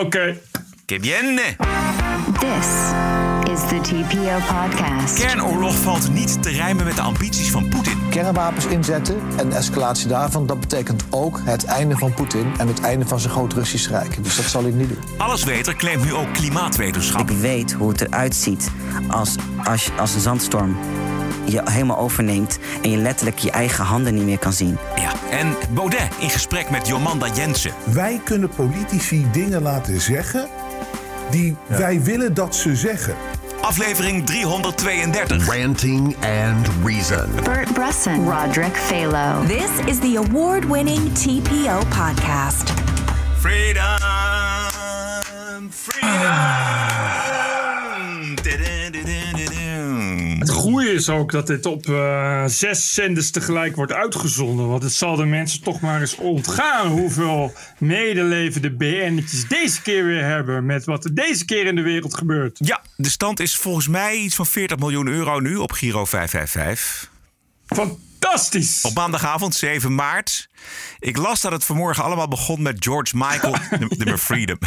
Oké. Que bien. This is the TPO podcast. Kernoorlog valt niet te rijmen met de ambities van Poetin. Kernwapens inzetten en de escalatie daarvan, dat betekent ook het einde van Poetin en het einde van zijn groot Russisch Rijk. Dus dat zal hij niet doen. Allesweter claimt nu ook klimaatwetenschap. Ik weet hoe het eruit ziet als, als, als een zandstorm je helemaal overneemt en je letterlijk je eigen handen niet meer kan zien. Ja, en Baudet in gesprek met Jomanda Jensen. Wij kunnen politici dingen laten zeggen die wij willen dat ze zeggen. Aflevering 332. Ranting and Reason. Bert Bresson, Roderick Phalo. This is the award winning TPO podcast. Freedom, freedom. Goede is ook dat dit op eh, zes zenders tegelijk wordt uitgezonden. Want het zal de mensen toch maar eens ontgaan hoeveel medeleven de BN'tjes deze keer weer hebben. Met wat er deze keer in de wereld gebeurt. Ja, de stand is volgens mij iets van 40 miljoen euro nu op Giro 555. Fantastisch! Op maandagavond 7 maart. Ik las dat het vanmorgen allemaal begon met George Michael, nummer Freedom.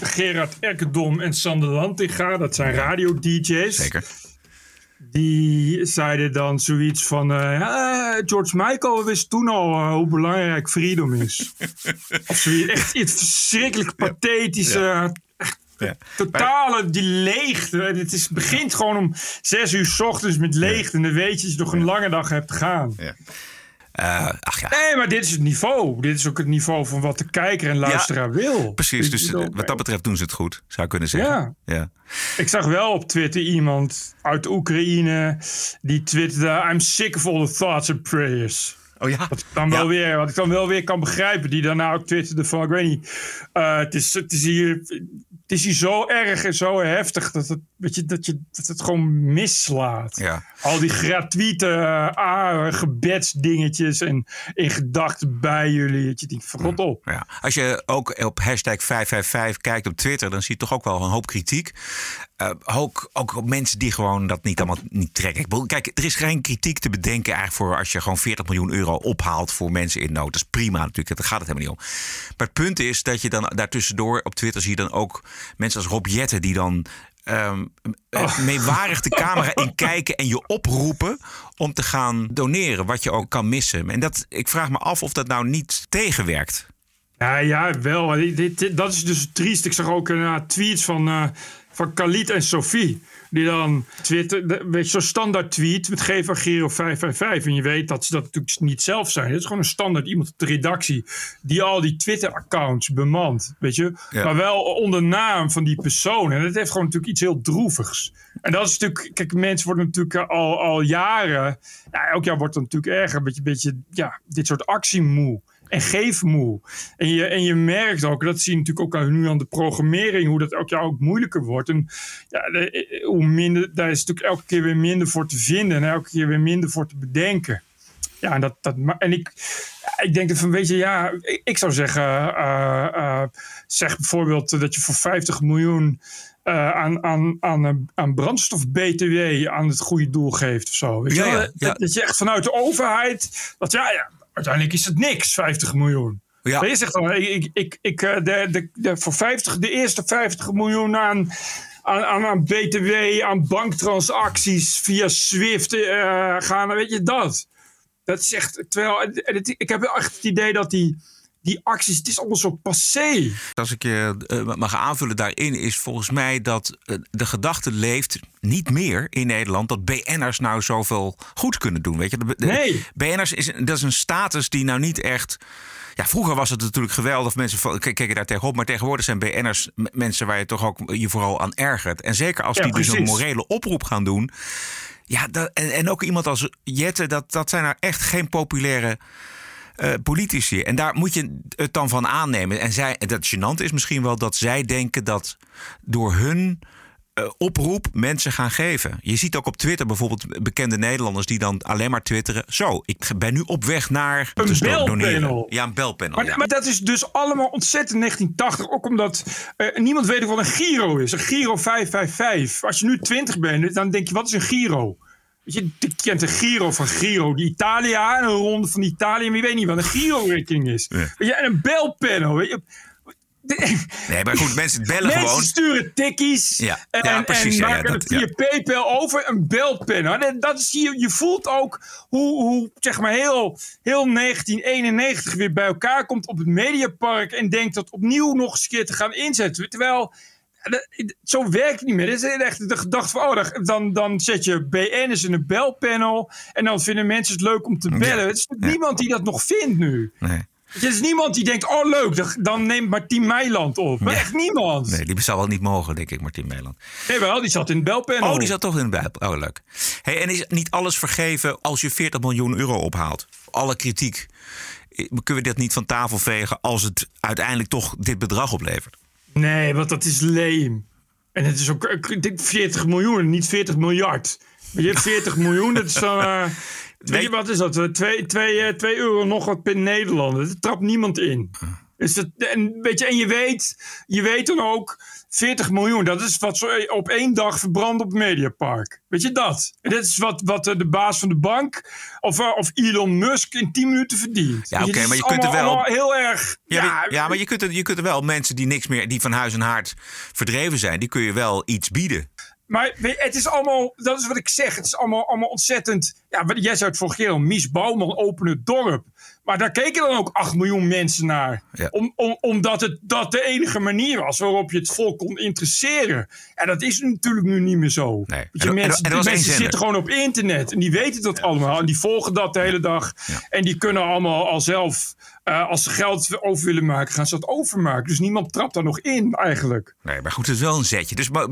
Gerard Ekkedom en Sander Lantinga, dat zijn radio-dj's. Zeker. Die zeiden dan zoiets van... eh, ja, George Michael wist toen al eh, hoe belangrijk freedom is. of zoiets. Echt iets verschrikkelijk pathetische... Ja. Totale die leegte. Het is, begint gewoon om zes uur s ochtends met leegte. En dan weet je dat je nog een lange dag hebt te gaan. Eh, ach ja. Nee, maar dit is het niveau. Dit is ook het niveau van wat de kijker en luisteraar wil. Precies, dus wat dat betreft doen ze het goed, zou je kunnen zeggen. Ja. Ik zag wel op Twitter iemand uit Oekraïne die twitterde... I'm sick of all the thoughts and prayers. Oh ja. Wat ik dan wel weer, wat ik dan wel weer kan begrijpen. Die daarna ook twitterde van, ik weet niet, eh, het, is, het, is hier, het is hier zo erg en zo heftig dat het, weet je, dat je dat het gewoon mislaat. Ja. Al die gratuite uh, ah, gebedsdingetjes en in gedachten bij jullie. Dat je denkt, van god op. Ja. Als je ook op hashtag 555 kijkt op Twitter, dan zie je toch ook wel een hoop kritiek. Eh, ook, ook op mensen die gewoon dat niet allemaal niet trekken. Bedoel, kijk, er is geen kritiek te bedenken eigenlijk voor als je gewoon 40 miljoen euro ophaalt voor mensen in nood. Dat is prima natuurlijk, daar gaat het helemaal niet om. Maar het punt is dat je dan daartussendoor op Twitter zie je dan ook mensen als Rob Jetten die dan ehm, eh, meewarig de camera in kijken en je oproepen om te gaan doneren, wat je ook kan missen. En dat, ik vraag me af of dat nou niet tegenwerkt. Ja, ja, wel. Dit, dat is dus triest. Ik zag ook uh, tweets van, eh van Khalid en Sophie. Die dan Twitter, weet je, zo'n standaard tweet met geef Giro 555. En je weet dat ze dat natuurlijk niet zelf zijn. Het is gewoon een standaard iemand op de redactie die al die Twitter-accounts bemant. Weet je? Ja. Maar wel onder naam van die persoon. En dat heeft gewoon natuurlijk iets heel droevigs. En dat is natuurlijk, kijk, mensen worden natuurlijk al, al jaren, ja, elk jaar wordt het natuurlijk erger, een beetje, beetje ja, dit soort actiemoe en geefmoe. En je, en je merkt ook, dat zie je natuurlijk ook nu aan de programmering, hoe dat elk jaar ook moeilijker wordt. En ja, de- hoe minder, daar is natuurlijk elke keer weer minder voor te vinden en elke keer weer minder voor te bedenken. Ja, en, dat, dat, en ik, ik denk dat van, weet je, ja, ik, zou zeggen, eh, eh, zeg bijvoorbeeld dat je voor 50 miljoen eh, aan, aan, aan, eh, aan brandstof-BTW aan het goede doel geeft of zo. Weet je Ja, ja. Dat, dat je echt vanuit de overheid, dat ja, ja, uiteindelijk is het niks, 50 miljoen. Ja. Je zegt dan, ik, ik, ik, eh, de, de, de, voor 50, de eerste 50 miljoen aan, aan, aan, aan BTW, aan banktransacties via Swift eh, gaan, weet je dat? Dat is echt, terwijl, ik heb echt het idee dat die, die acties, het is allemaal zo passé. Als ik je eh, mag aanvullen daarin, is volgens mij dat eh, de gedachte leeft niet meer in Nederland dat BN'ers nou zoveel goed kunnen doen. Weet je, de, de- Nee. BN'ers is, dat is een status die nou niet echt. Ja, vroeger was het natuurlijk geweldig. Mensen keken daar tegenop. Maar tegenwoordig zijn BN'ers mensen waar je toch ook je vooral aan ergert. En zeker als Ja, die dus een morele oproep gaan doen. Ja, dat, en, en ook iemand als Jette, dat, dat zijn nou echt geen populaire eh, politici. En daar moet je het dan van aannemen. En zij, en dat gênant is misschien wel dat zij denken dat door hun eh, oproep mensen gaan geven. Je ziet ook op Twitter bijvoorbeeld bekende Nederlanders die dan alleen maar twitteren. Zo, ik ben nu op weg naar Een dus belpanel. Ja, een belpanel. Maar, ja. maar dat is dus allemaal ontzettend 1980. Ook omdat eh, niemand weet wat een Giro is. Een Giro 555. Als je nu 20 bent, dan denk je, wat is een Giro? Weet je, je kent een Giro van Giro die Italia. Een ronde van Italië. Maar je weet niet wat een Giro-rekening is. Ja. Weet je, en een belpanel. Weet je. Nee, maar goed, mensen bellen Mensen gewoon. sturen tikkies Ja, en, ja, precies, en ja, maken dat- het via. PayPal over een belpen. En dat is, je, je voelt ook hoe, hoe zeg maar heel, heel 1991 weer bij elkaar komt op het Mediapark en denkt dat opnieuw nog eens een keer te gaan inzetten. Terwijl zo werkt het niet meer. Het is echt de gedachte van, oh, dan- dan, zet je BN'ers in een belpanel en dan vinden mensen het leuk om te bellen. Ja. Het is niemand die dat nog vindt nu. Nee. Er is niemand die denkt, oh leuk, dan- neemt Martien Meiland op. Maar Ja. echt niemand. nee, die zou wel niet mogen, denk ik, Martin Meeland. Nee, wel, die zat in het belpanel. Oh, die zat toch in de Bijbel. Oh, leuk. Hey, en is niet alles vergeven als je 40 miljoen euro ophaalt? Alle kritiek. Eh, Kunnen we dat niet van tafel vegen als het uiteindelijk toch dit bedrag oplevert? Nee, want dat is leem. En het is ook ik denk 40 miljoen, niet 40 miljard. Maar je hebt 40 miljoen, dat is dan... eh, weet je wat is dat? 2 euro nog wat per Nederlander. Dat trapt niemand in. Dus dat, en, weet je, en je weet, je weet dan ook... 40 miljoen, dat is wat zo op één dag verbrandt op het Mediapark. Weet je dat? En dat is wat, wat eh, de baas van de bank of, eh, of Elon Musk in 10 minuten verdient. Ja, oké, maar je kunt er wel- heel erg... Ja, maar, ja, maar je kunt, er, je kunt er wel mensen die niks meer, die van huis en haard verdreven zijn, die kun je wel iets bieden. Maar het is allemaal, dat is wat ik zeg, het is allemaal, allemaal ontzettend. Ja, jij zei het vorige keer al, Mies Bouwman openen het dorp. Maar daar keken dan ook 8 miljoen mensen naar. Ja. Om, om, omdat het dat de enige manier was waarop je het volk kon interesseren. En dat is natuurlijk nu niet meer zo. Nee. En mensen en mensen zitten gewoon op internet en die weten dat allemaal. En die volgen dat de hele dag. En die kunnen allemaal al zelf, eh, als ze geld over willen maken, gaan ze dat overmaken. Dus niemand trapt daar nog in eigenlijk. Nee, maar goed, het is wel een zetje. Dus maar,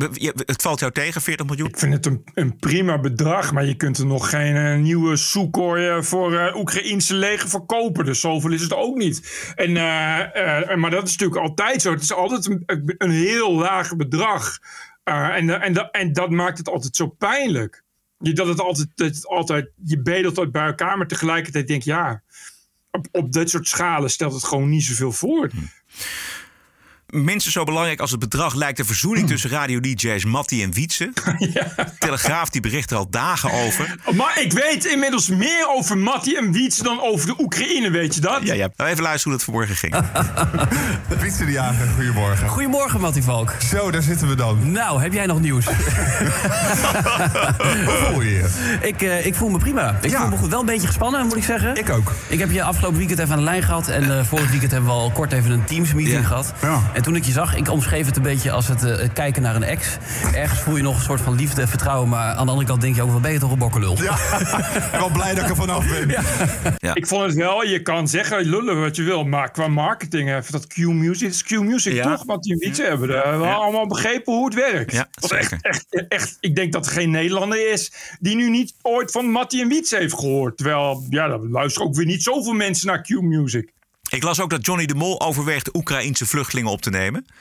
het valt jou tegen, 40 miljoen? Ik vind het een, een prima bedrag, maar je kunt er nog geen eh, nieuwe Sukhoi voor eh Oekraïnse leger verkopen. Dus zoveel is het ook niet. En, eh, eh, maar dat is natuurlijk altijd zo. Het is altijd een, een heel laag bedrag. Eh, en, eh, en, dat- en dat maakt het altijd zo pijnlijk. Je, dat het altijd, dat het altijd, je bedelt het bij elkaar, maar tegelijkertijd denk je, ja, op, dit soort schalen stelt het gewoon niet zoveel voor. Minstens zo belangrijk als het bedrag lijkt de verzoening tussen radio-dj's Matti en Wietse. Telegraaf die bericht er al dagen over. Maar ik weet inmiddels meer over Matti en Wiets dan over de Oekraïne, weet je dat? Ja, ja. Nou, even luisteren hoe dat vanmorgen ging. Wietse de Jager, goedemorgen. Goedemorgen, Mattie Valk. Zo, daar zitten we dan. Nou, heb jij nog nieuws? Hoe voel je je? ik, eh, ik voel me prima. Ik Ja. voel me goed. Wel een beetje gespannen, moet ik zeggen. Ik ook. Ik heb je afgelopen weekend even aan de lijn gehad. En eh, vorig weekend hebben we al kort even een Teams-meeting Ja. gehad. Ja. En toen ik je zag, ik omschreef het een beetje als het eh, kijken naar een ex. Ergens voel je nog een soort van liefde, vertrouwen. Maar aan de andere kant denk je ook, wat ben je toch een bokkelul. Ja, ik ben wel blij dat ik er vanaf ben. Ik vond het wel, je kan zeggen, lullen wat je wil, maar qua marketing even dat Q-Music, het is Q-Music Ja. toch, wat die hebben. We hebben Ja. allemaal begrepen hoe het werkt. Ja, echt, zeker. echt, echt, ik denk dat er geen Nederlander is die nu niet ooit van Mattie en Wiets heeft gehoord. Terwijl, ja, er luisteren ook weer niet zoveel mensen naar Q-Music. Ik las ook dat Johnny de Mol overweegt Oekraïense vluchtelingen op te nemen. Ja,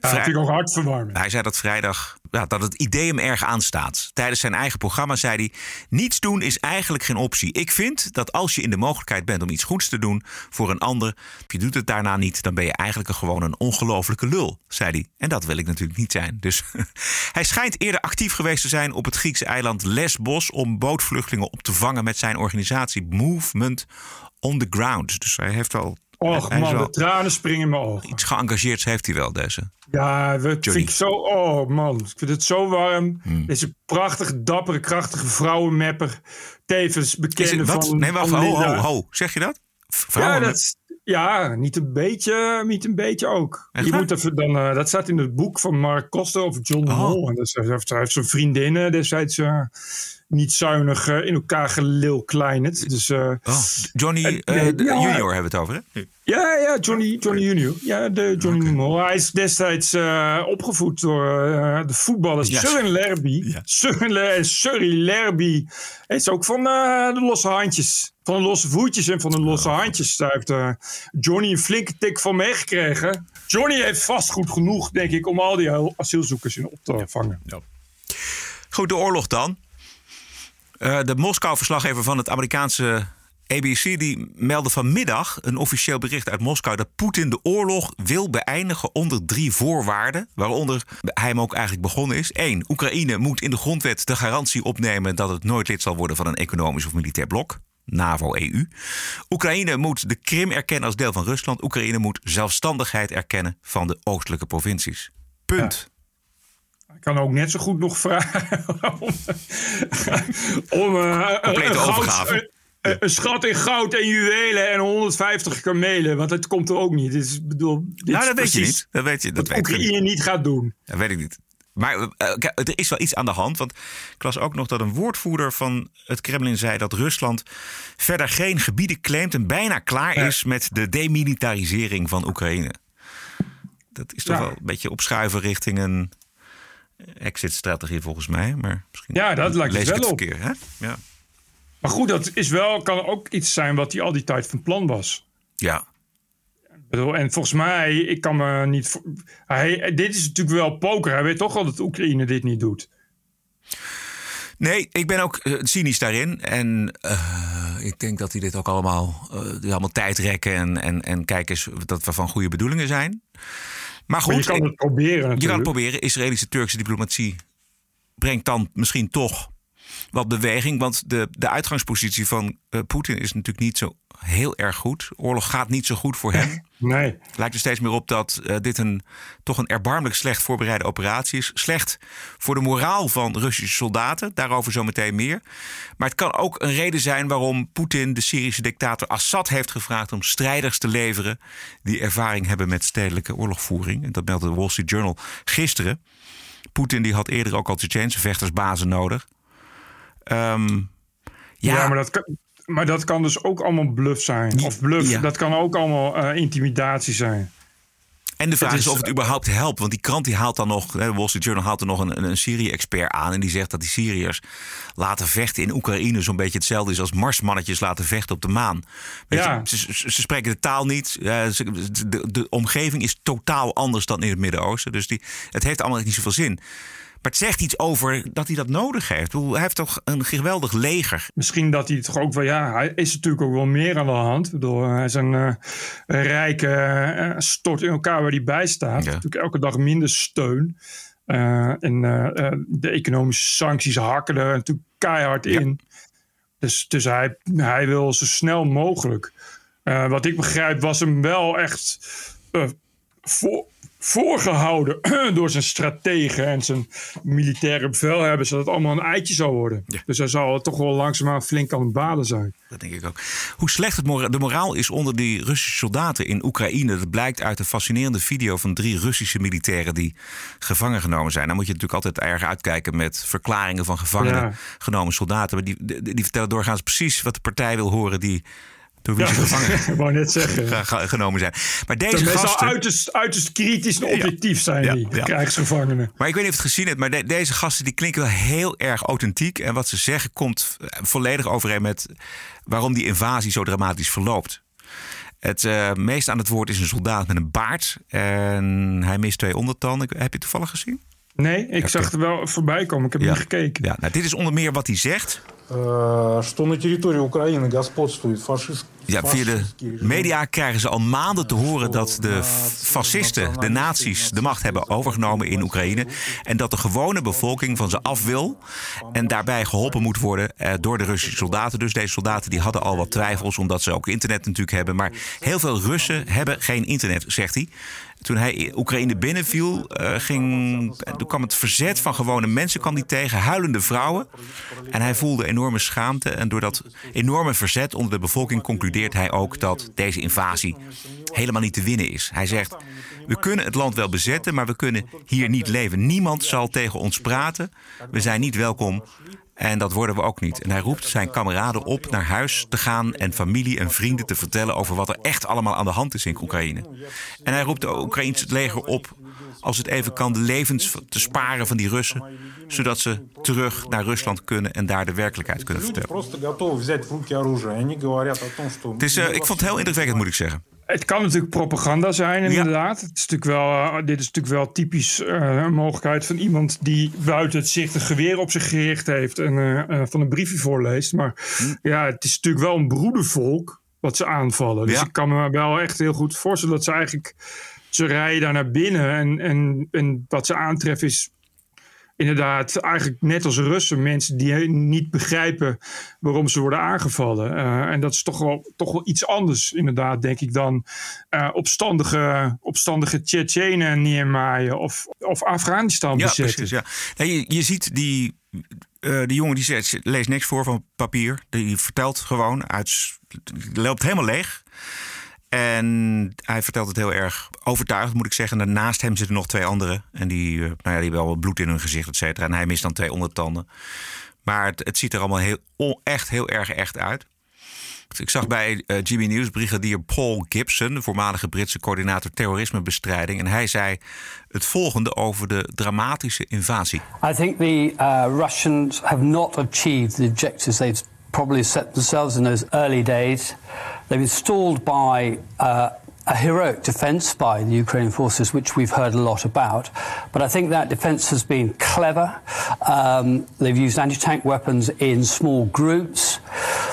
dat Vrij- ik ook hartverwarmend. Hij zei dat vrijdag ja, dat het idee hem erg aanstaat. Tijdens zijn eigen programma zei hij: Niets doen is eigenlijk geen optie. Ik vind dat als je in de mogelijkheid bent om iets goeds te doen voor een ander, je doet het daarna niet, dan ben je eigenlijk gewoon een ongelofelijke lul, zei hij. En dat wil ik natuurlijk niet zijn. Dus hij schijnt eerder actief geweest te zijn op het Griekse eiland Lesbos om bootvluchtelingen op te vangen met zijn organisatie Movement on the Ground. Dus hij heeft wel. Och man, wel de tranen springen in mijn ogen. iets geëngageerds heeft hij wel, deze. Ja, we, vind ik zo. Oh man, ik vind het zo warm. Hmm. Deze prachtige, dappere, krachtige vrouwenmapper. Tevens bekende het, wat? van. nee, wacht, van ho, ho, ho. Zeg je dat? Ja, dat, ja, niet een beetje, niet een beetje ook. Echt je moet even dan, eh, dat staat in het boek van Mark Koster over John Oh. Mol. En dat is- hij heeft, hij heeft zijn vriendinnen destijds eh, niet zuinig eh, in elkaar gelilkleinerd. Dus eh, Oh, Johnny nee, ja. Junior hebben we het over, hè? ja, ja, Johnny, Johnny Junior. Ja, de Johnny Mol. Hij is destijds opgevoed door de voetballers Ja. Søren Lerby. Ja. Surrey Lerby. Hij is ook van de losse handjes. Van de losse voetjes en van de losse Oh. handjes. Daar heeft Johnny een flinke tik van meegekregen. Johnny heeft vast goed genoeg, denk ik, om al die asielzoekers in op te vangen. Goed, de oorlog dan. Eh, de Moskou-verslaggever van het Amerikaanse ABC... die meldde vanmiddag een officieel bericht uit Moskou... dat Poetin de oorlog wil beëindigen onder drie voorwaarden... waaronder hij hem ook eigenlijk begonnen is. Eén, Oekraïne moet in de grondwet de garantie opnemen... dat het nooit lid zal worden van een economisch of militair blok. NAVO-EU. Oekraïne moet de Krim erkennen als deel van Rusland. Oekraïne moet zelfstandigheid erkennen van de oostelijke provincies. Punt. Ik kan ook net zo goed nog vragen om, om eh, een, goud- een- een schat in goud en juwelen en 150 kamelen. Want dat komt er ook niet. Ik bedoel, dit nou, dat weet je niet. Dat weet je. Dat weet ik niet. Oekraïne niet gaat doen. Dat weet ik niet. Maar eh, kijk, er is wel iets aan de hand. Want ik las ook nog dat een woordvoerder van het Kremlin zei dat Rusland verder geen gebieden claimt en bijna klaar is met de demilitarisering van Oekraïne. Dat is toch Ja. wel een beetje opschuiven richting een exit-strategie volgens mij. Maar misschien Ja, dat lijkt lees het wel op. verkeerd. Hè? Ja. Maar goed, dat is wel, kan ook iets zijn wat hij al die tijd van plan was. ja. En volgens mij, ik kan me niet. Hij, dit is natuurlijk wel poker. Hij weet toch wel dat Oekraïne dit niet doet. Nee, ik ben ook eh, cynisch daarin. En eh, ik denk dat hij dit ook allemaal, die allemaal tijd rekken en, en, en kijken eens dat we van goede bedoelingen zijn. Maar goed, Maar je kan het proberen je kan het natuurlijk. proberen. Israëlische Turkse diplomatie brengt dan misschien toch wat beweging. Want de, de uitgangspositie van eh, Poetin is natuurlijk niet zo heel erg goed. Oorlog gaat niet zo goed voor hem. Nee. Het lijkt er steeds meer op dat eh, dit een, toch een erbarmelijk slecht voorbereide operatie is. Slecht voor de moraal van Russische soldaten. Daarover zometeen meer. Maar het kan ook een reden zijn waarom Poetin de Syrische dictator Assad heeft gevraagd om strijders te leveren. die ervaring hebben met stedelijke oorlogvoering. En dat meldde de Wall Street Journal gisteren. Poetin die had eerder ook al Tsjetsjense vechtersbazen nodig. Ehm, Ja, maar, dat kan, maar dat kan dus ook allemaal bluff zijn. Of bluff, Ja. dat kan ook allemaal eh, intimidatie zijn. En de vraag is, is- of het überhaupt helpt. Want die krant die haalt dan nog, de Wall Street Journal haalt er nog een, een, een Syrië-expert aan. En die zegt dat die Syriërs laten vechten in Oekraïne zo'n beetje hetzelfde is als marsmannetjes laten vechten op de maan. Weet Ja. je, ze, spreken de taal niet. eh, de, de omgeving is totaal anders dan in het Midden-Oosten. Dus die, het heeft allemaal niet zoveel zin. Maar het zegt iets over dat hij dat nodig heeft. Hij heeft toch een geweldig leger. Misschien dat hij toch ook wel, ja, hij is natuurlijk ook wel meer aan de hand. Bedoel, hij is een eh, rijke eh, stort in elkaar waar hij bij staat. Natuurlijk elke dag minder steun. Eh, en eh, eh, de economische sancties hakken er natuurlijk keihard in. Dus, dus hij, hij wil zo snel mogelijk. Eh, wat ik begrijp was hem wel echt eh, voor, voorgehouden door zijn strategen en zijn militaire bevelhebbers dat het allemaal een eitje zou worden. Dus hij zal toch wel langzaamaan flink aan het baden zijn. Dat denk ik ook. Hoe slecht het mora- de moraal is onder die Russische soldaten in Oekraïne. Dat blijkt uit een fascinerende video van drie Russische militairen die gevangen genomen zijn. Dan moet je natuurlijk altijd erg uitkijken met verklaringen van gevangenen Ja. genomen soldaten. Maar die, die, die vertellen doorgaans precies wat de partij wil horen die Ja, gevangen ik wou net zeggen. ge- ge- genomen zijn. Maar Deze gasten. uiterst, uiterst kritisch en objectief zijn Ja, die ja. krijgsgevangenen. Maar ik weet niet of je het gezien hebt, maar de- deze gasten die klinken wel heel erg authentiek. En wat ze zeggen komt eh, volledig overeen met waarom die invasie zo dramatisch verloopt. Het eh, meest aan het woord is een soldaat met een baard. En hij mist twee ondertanden. Heb je het toevallig gezien? Nee, ik zag het wel voorbij komen. Ik heb niet gekeken. Ja, nou, dit is onder meer wat hij zegt. э, что на территории Украины господствует фашист, Ja, via de media krijgen ze al maanden te horen dat de fascisten, de nazi's, de macht hebben overgenomen in Oekraïne. En dat de gewone bevolking van ze af wil. En daarbij geholpen moet worden eh, door de Russische soldaten. Dus deze soldaten die hadden al wat twijfels, omdat ze ook internet natuurlijk hebben. Maar heel veel Russen hebben geen internet, zegt hij. Toen hij Oekraïne binnenviel, eh, ging, toen kwam het verzet van gewone mensen kwam hij tegen, huilende vrouwen. En hij voelde enorme schaamte. En door dat enorme verzet onder de bevolking concludeert hij ook dat deze invasie helemaal niet te winnen is. Hij zegt: We kunnen het land wel bezetten, maar we kunnen hier niet leven. Niemand zal tegen ons praten. We zijn niet welkom. En dat worden we ook niet. En hij roept zijn kameraden op naar huis te gaan en familie en vrienden te vertellen over wat er echt allemaal aan de hand is in Oekraïne. En hij roept de Oekraïense leger op, als het even kan, de levens te sparen van die Russen, zodat ze terug naar Rusland kunnen en daar de werkelijkheid kunnen vertellen. Het is, eh, ik vond het heel indrukwekkend, moet ik zeggen. Het kan natuurlijk propaganda zijn, inderdaad. Het is natuurlijk wel, eh, dit is natuurlijk wel typisch eh, een mogelijkheid van iemand die buiten het zicht een geweer op zich gericht heeft en eh, van een briefje voorleest. Maar ja, het is natuurlijk wel een broedervolk wat ze aanvallen. Dus Ja. ik kan me wel echt heel goed voorstellen dat ze eigenlijk. Ze rijden daar naar binnen en, en, en wat ze aantreffen is inderdaad, eigenlijk net als Russen, mensen die niet begrijpen waarom ze worden aangevallen. Uh, en dat is toch wel, toch wel iets anders, inderdaad, denk ik, dan uh, opstandige, opstandige Tsjetsjenen neermaaien of, of Afghanistan ja, bezetten. Precies, ja, je, je ziet die, uh, die jongen die zegt, leest niks voor van papier. Die vertelt gewoon uit, loopt helemaal leeg. En hij vertelt het heel erg overtuigd, moet ik zeggen. En naast hem zitten nog twee anderen. En die, nou ja, die hebben wel bloed in hun gezicht, et cetera. En hij mist dan twee ondertanden. Maar het, ziet er allemaal heel, echt heel erg echt uit. Ik zag bij uh, GB News brigadier Paul Gibson, de voormalige Britse coördinator terrorismebestrijding. En hij zei het volgende over de dramatische invasie. I think the uh, Russians have not achieved the objectives they've probably set themselves in those early days. They've been stalled by uh, a heroic defense by the Ukrainian forces, which we've heard a lot about. But I think that defense has been clever. Um, they've used anti tank weapons in small groups.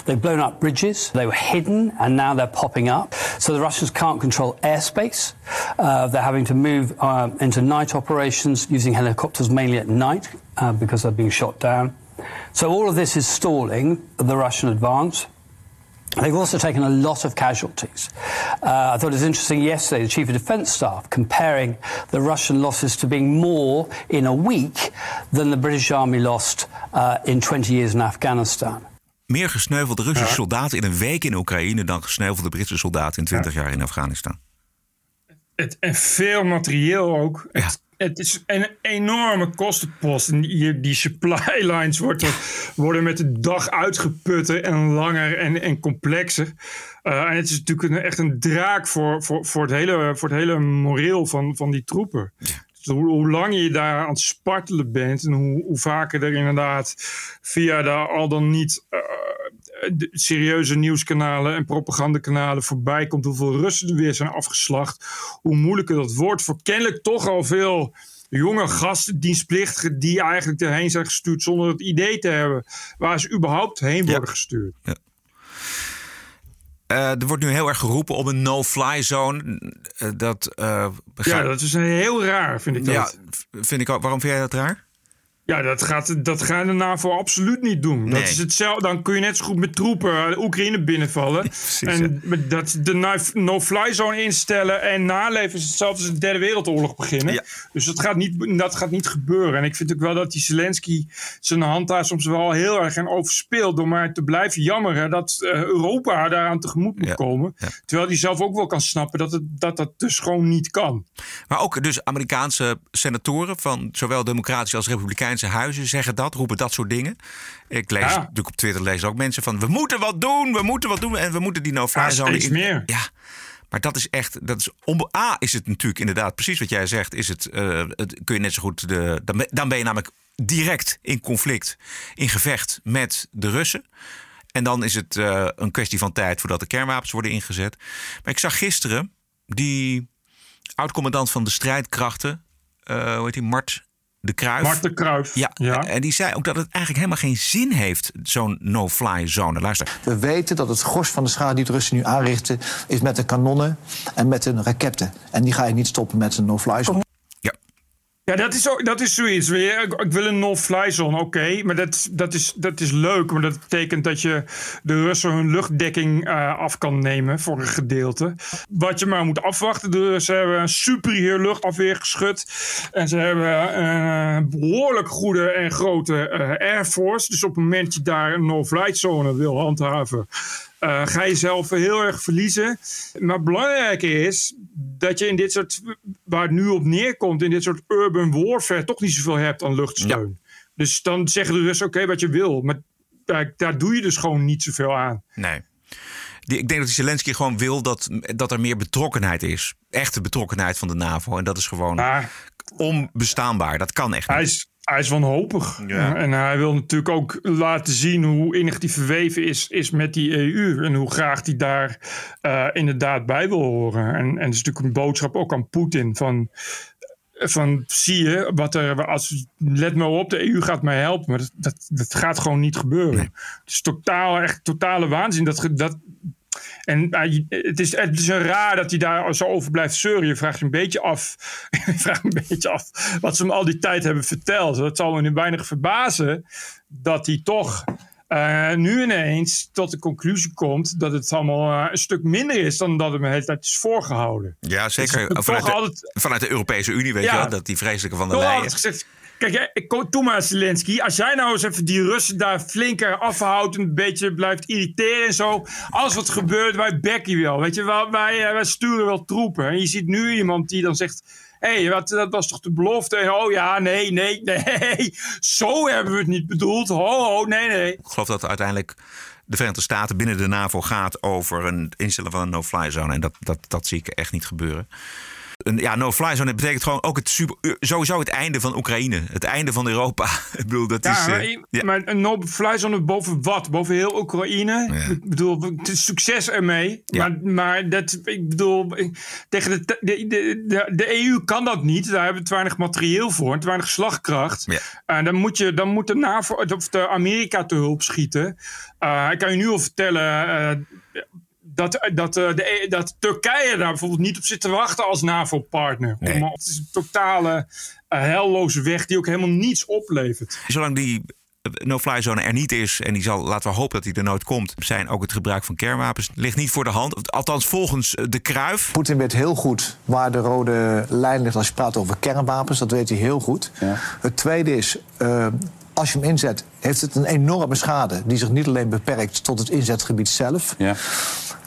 They've blown up bridges. They were hidden and now they're popping up. So the Russians can't control airspace. Uh, they're having to move uh, into night operations using helicopters mainly at night uh, because they're being shot down. So all of this is stalling the Russian advance. They've also taken a lot of casualties. Uh, I thought it was interesting yesterday, the Chief of Defence Staff comparing the Russian losses to being more in a week than the British Army lost uh, in 20 years in Afghanistan. Meer gesneuvelde Russische soldaten in een week in Oekraïne dan gesneuvelde Britse soldaten in 20 ja. jaar in Afghanistan. Het, en veel materieel ook. Ja. Het, het is een enorme kostenpost. En die, die supply lines worden, worden met de dag uitgeput en langer en, en complexer. Uh, en het is natuurlijk een, echt een draak voor, voor, voor, het hele, voor het hele moreel van, van die troepen. Dus hoe, hoe langer je daar aan het spartelen bent en hoe, hoe vaker er inderdaad via de al dan niet uh, de serieuze nieuwskanalen en propagandakanalen voorbij komt, hoeveel Russen er weer zijn afgeslacht, hoe moeilijker dat wordt voor kennelijk toch al veel jonge gasten, dienstplichtigen, die eigenlijk erheen zijn gestuurd zonder het idee te hebben waar ze überhaupt heen worden ja. gestuurd. Ja. Uh, er wordt nu heel erg geroepen om een no-fly zone. Uh, dat, uh, ja, dat is heel raar, vind ik dat. Ja, vind ik ook. Waarom vind jij dat raar? Ja, dat gaat, dat gaat de NAVO absoluut niet doen. Nee. Dat is hetzelfde. Dan kun je net zo goed met troepen de Oekraïne binnenvallen. Precies, en dat de no-fly zone instellen en naleven is hetzelfde als de derde wereldoorlog beginnen. Ja. Dus dat gaat, niet, dat gaat niet gebeuren. En ik vind ook wel dat die Zelensky zijn hand daar soms wel heel erg aan overspeelt. Door maar te blijven jammeren dat uh, Europa daaraan tegemoet moet Ja. komen. Terwijl hij zelf ook wel kan snappen dat, het, dat dat dus gewoon niet kan. Maar ook dus Amerikaanse senatoren van zowel democratische als republikeinse huizen zeggen dat, roepen dat soort dingen. Ik lees Ja. natuurlijk op Twitter lees ook mensen van we moeten wat doen, we moeten wat doen en we moeten die no-fly Ja, zone in- meer. Ja. Maar dat is echt, dat is A is het natuurlijk inderdaad precies wat jij zegt. Is het, eh, het kun je net zo goed, de, dan, ben, dan ben je namelijk direct in conflict, in gevecht met de Russen. En dan is het eh, een kwestie van tijd voordat de kernwapens worden ingezet. Maar ik zag gisteren die oud-commandant van de strijdkrachten, eh hoe heet die, Mart de Kruijf. Mart de Kruijf. Ja, Ja. en die zei ook dat het eigenlijk helemaal geen zin heeft, zo'n no-fly zone. Luister. We weten dat het gros van de schade die de Russen nu aanrichten... is met de kanonnen en met hun raketten. En die ga je niet stoppen met een no-fly zone. Ja, dat is, ook, dat is zoiets. weer. Ik, wil een no-fly zone, oké. maar dat, dat, is, dat is leuk. Maar dat betekent dat je de Russen hun luchtdekking eh, af kan nemen voor een gedeelte. Wat je maar moet afwachten. De Russen hebben een superieur luchtafweer geschud. En ze hebben een behoorlijk goede en grote eh, Air Force. Dus op het moment dat je daar een no-flight zone wil handhaven... eh, ga je zelf heel erg verliezen. Maar belangrijker is dat je in dit soort, waar het nu op neerkomt, in dit soort urban warfare toch niet zoveel hebt aan luchtsteun. Dus dan zeggen de Russen, oké, wat je wil. Maar daar, daar doe je dus gewoon niet zoveel aan. Nee. Die, ik denk dat die Zelensky gewoon wil dat, dat er meer betrokkenheid is. Echte betrokkenheid van de NAVO. En dat is gewoon onbestaanbaar. Dat kan echt niet. Hij is, hij is wanhopig. Ja. En hij wil natuurlijk ook laten zien hoe innig die verweven is, is met die EU. En hoe graag hij daar eh, inderdaad bij wil horen. En, en het is natuurlijk een boodschap ook aan Poetin van... Van zie je, wat er, als, let maar op, de EU gaat mij helpen. Maar dat, dat, dat gaat gewoon niet gebeuren. Het is totaal, echt totale waanzin. Dat, dat, en hij- het, is, het is raar dat hij daar zo over blijft zeuren. Je vraagt je een beetje af, je vraagt een beetje af wat ze hem al die tijd hebben verteld. Dat zal me nu weinig verbazen dat hij toch eh, nu ineens tot de conclusie komt dat het allemaal eh, een stuk minder is dan dat het me de hele tijd is voorgehouden. Ja, zeker vanuit de, altijd- vanuit de Europese Unie, weet Ja. je wel. Dat die vreselijke van Toch Leyen. Kijk, ik Zelensky. Als jij nou eens even die Russen daar flinker afhoudt... en een beetje blijft irriteren en zo... alles wat gebeurt, wij bekken wel. Weet je, wij, eh, wij sturen wel troepen. En je ziet nu iemand die dan zegt... Hé, hey, wat, dat was toch de belofte? Oh ja, nee, nee, nee. Zo hebben we het niet bedoeld. Ho, nee, nee. Ik geloof dat uiteindelijk de Verenigde Staten binnen de NAVO gaat over een instellen van een no-fly zone. En dat, dat, dat zie ik echt niet gebeuren. Een ja, no-fly zone betekent gewoon ook het super, sowieso het einde van Oekraïne. Het einde van Europa. Ik bedoel, dat is... Ja, maar, eh, ja. maar een no-fly zone boven wat? Boven heel Oekraïne? Ik bedoel, het is succes ermee. Maar, maar dat, ik bedoel, tegen de, de, de, de, EU kan dat niet. Daar hebben we te weinig materieel voor, te weinig slagkracht. En dan, moet je, dan moet de, NAVO, of de Amerika te hulp schieten. Eh, ik kan je nu al vertellen... eh, dat, dat, eh, de, E- dat Turkije daar bijvoorbeeld niet op zit te wachten als NAVO-partner. Nee. Het is een totale eh, helloze weg die ook helemaal niets oplevert. Zolang die no-fly zone er niet is, en die zal, laten we hopen dat die er nooit komt, zijn ook het gebruik van kernwapens ligt niet voor de hand. Althans, volgens de Kruif. Poetin weet heel goed waar de rode lijn ligt als je praat over kernwapens. Dat weet hij heel goed. Het tweede is, eh, als je hem inzet, heeft het een enorme schade... die zich niet alleen beperkt tot het inzetgebied zelf.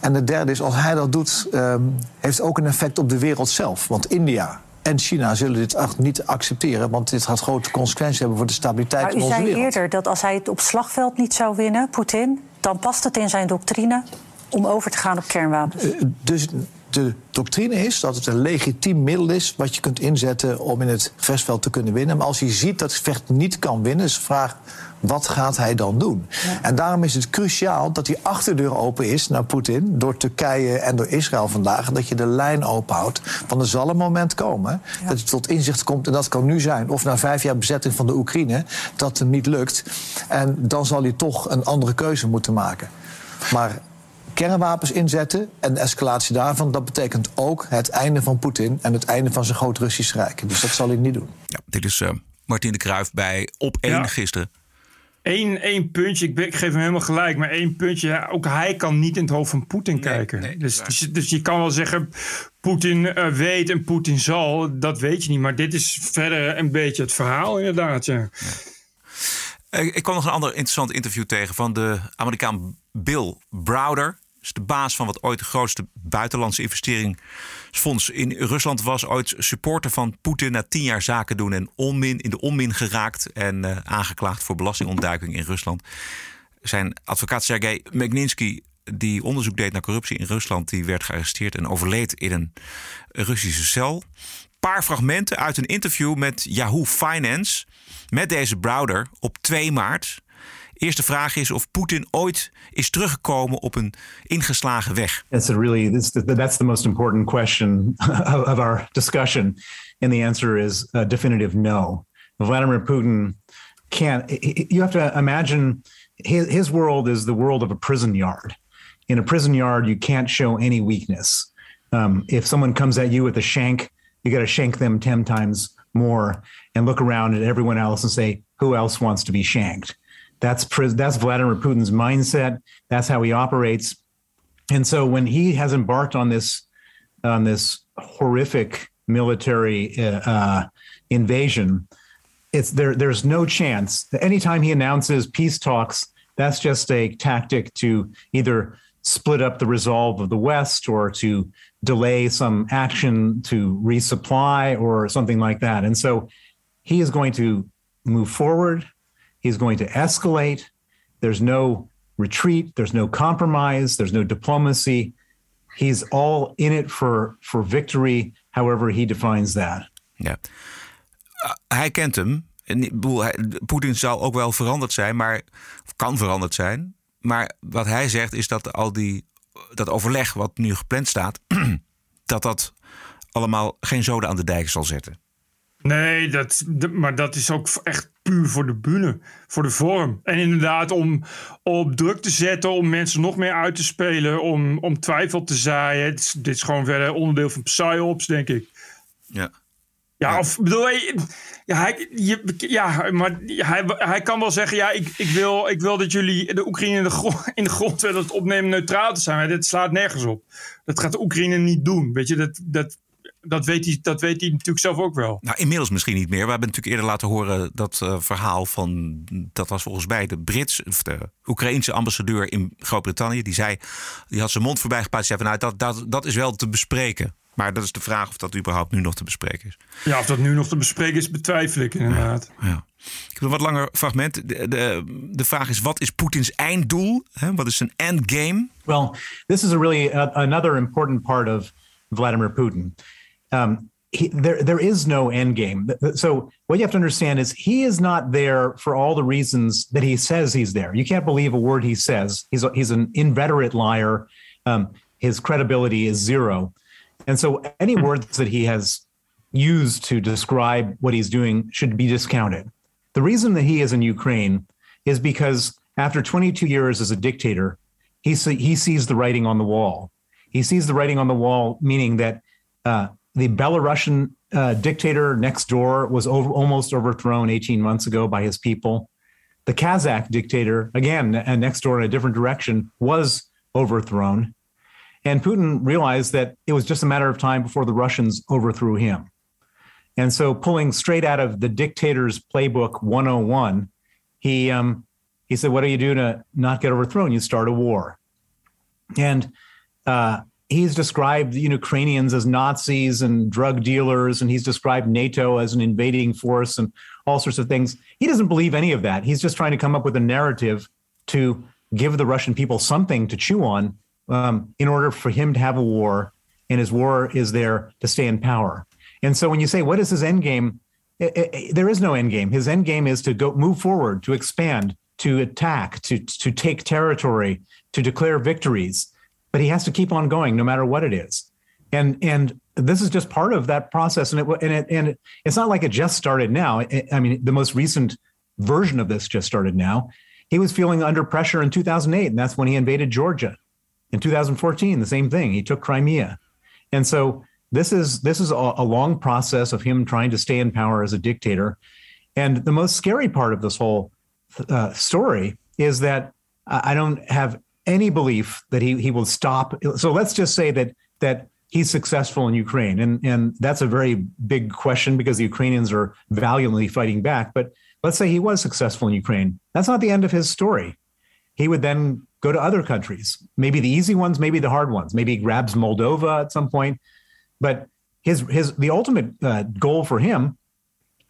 En de derde is, als hij dat doet, ehm, heeft het ook een effect op de wereld zelf. Want India en China zullen dit echt niet accepteren... want dit gaat grote consequenties hebben voor de stabiliteit Maar u in onze zei wereld. eerder dat als hij het op slagveld niet zou winnen, Poetin, dan past het in zijn doctrine om over te gaan op kernwapens. Eh, Dus de doctrine is dat het een legitiem middel is wat je kunt inzetten om in het gevechtsveld te kunnen winnen. Maar als hij ziet dat het gevecht niet kan winnen, is de vraag. Wat gaat hij dan doen? En daarom is het cruciaal dat die achterdeur open is naar Poetin... door Turkije en door Israël vandaag. En dat je de lijn openhoudt. Want er zal een moment komen dat je tot inzicht komt... en dat kan nu zijn, of na vijf jaar bezetting van de Oekraïne... dat het niet lukt. En dan zal hij toch een andere keuze moeten maken. Maar kernwapens inzetten en de escalatie daarvan... dat betekent ook het einde van Poetin en het einde van zijn groot Russisch Rijk. Dus dat zal hij niet doen. Ja, dit is eh Martin de Kruif bij Op 1 Ja. gisteren. Eén, één puntje, ik, ben- ik geef hem helemaal gelijk, maar één puntje. ja, ook hij kan niet in het hoofd van Poetin kijken. dus, dus, dus je kan wel zeggen, Poetin eh, weet en Poetin zal, dat weet je niet. Maar dit is verder een beetje het verhaal, inderdaad. Ja. Eh, Ik kwam nog een ander interessant interview tegen van de Amerikaan Bill Browder. Is de baas van wat ooit de grootste buitenlandse investeringsfonds in Rusland was. Ooit supporter van Poetin na tien jaar zaken doen en onmin, in de onmin geraakt. En eh, aangeklaagd voor belastingontduiking in Rusland. Zijn advocaat Sergei Magnitsky, die onderzoek deed naar corruptie in Rusland, die werd gearresteerd en overleed in een Russische cel. Paar fragmenten uit een interview met Yahoo Finance met deze Browder op 2 maart. Eerste vraag is of Poetin ooit is teruggekomen op een ingeslagen weg. It's a really this, that's the most important question of, of our discussion, and the answer is a definitive no. Vladimir Putin can't. You have to imagine his, his world is the world of a prison yard. In a prison yard, you can't show any weakness. Um, if someone comes at you with a shank, you got to shank them ten times more and look around at everyone else and say, "Who else wants to be shanked?" That's that's Vladimir Putin's mindset. That's how he operates. And so when he has embarked on this on this horrific military uh, uh, invasion, it's there. There's no chance. Anytime he announces peace talks, that's just a tactic to either split up the resolve of the West or to delay some action to resupply or something like that. And so he is going to move forward. He's going to escalate. There's no retreat. There's no compromise. There's no diplomacy. He's all in it for for victory, however he defines that. Ja. Hij kent hem. Poetin zal ook wel veranderd zijn, maar kan veranderd zijn. Maar wat hij zegt is dat al die dat overleg wat nu gepland staat, dat dat allemaal geen zoden aan de dijk zal zetten. Nee, dat, maar dat is ook echt puur voor de bühne, voor de vorm. En inderdaad om op druk te zetten, om mensen nog meer uit te spelen, om, om twijfel te zaaien. Dit is, dit is gewoon verder onderdeel van psyops, denk ik. Ja. Ja, of bedoel je, ja, hij, je, ja maar hij, hij kan wel zeggen: ja, ik, ik, wil, ik wil dat jullie de Oekraïne in de, grond, in de grond willen opnemen neutraal te zijn. Maar dit slaat nergens op. Dat gaat de Oekraïne niet doen. Weet je, dat, dat, dat, weet hij, dat weet hij natuurlijk zelf ook wel. Nou, inmiddels misschien niet meer. We hebben natuurlijk eerder laten horen dat uh, verhaal van. Dat was volgens mij de Brits, of de Oekraïense ambassadeur in Groot-Brittannië. Die zei, die had zijn mond voorbij gepraat. Zei van, nou, dat, dat, dat is wel te bespreken. Maar dat is de vraag of dat überhaupt nu nog te bespreken is. Ja, of dat nu nog te bespreken is, betwijfel ik inderdaad. Ja, ja. Ik heb een wat langer fragment. De, de, de vraag is, wat is Poetins einddoel? Hè? Wat is zijn endgame? Well, this is a really uh, another important part of Vladimir Putin. Um, he, there, there is no endgame. So what you have to understand is he is not there for all the reasons that he says he's there. You can't believe a word he says. He's a, he's an inveterate liar. Um, his credibility is zero. And so any words that he has used to describe what he's doing should be discounted. The reason that he is in Ukraine is because after 22 years as a dictator, he, he sees the writing on the wall. He sees the writing on the wall, meaning that uh, the Belarusian uh, dictator next door was over, almost overthrown 18 months ago by his people. The Kazakh dictator, again, and next door in a different direction, was overthrown. And Putin realized that it was just a matter of time before the Russians overthrew him. And so, pulling straight out of the dictator's playbook 101, he um, he said, "What do you do to not get overthrown? You start a war." And uh, he's described Ukrainians as Nazis and drug dealers, and he's described NATO as an invading force and all sorts of things. He doesn't believe any of that. He's just trying to come up with a narrative to give the Russian people something to chew on um, in order for him to have a war, and his war is there to stay in power. And so when you say, what is his end game? It, it, there is no end game. His end game is to go move forward, to expand, to attack, to to take territory, to declare victories. But he has to keep on going, no matter what it is. And and this is just part of that process. And it and it and it, it's not like it just started now. I mean, the most recent version of this just started now. He was feeling under pressure in 2008, and that's when he invaded Georgia. In 2014, the same thing. He took Crimea. And so this is this is a, a long process of him trying to stay in power as a dictator. And the most scary part of this whole uh, story is that I don't have any belief that he he will stop. So let's just say that that he's successful in Ukraine, and and that's a very big question because the Ukrainians are valiantly fighting back. But let's say he was successful in Ukraine. That's not the end of his story. He would then go to other countries, maybe the easy ones, maybe the hard ones. Maybe he grabs Moldova at some point. But his his the ultimate uh, goal for him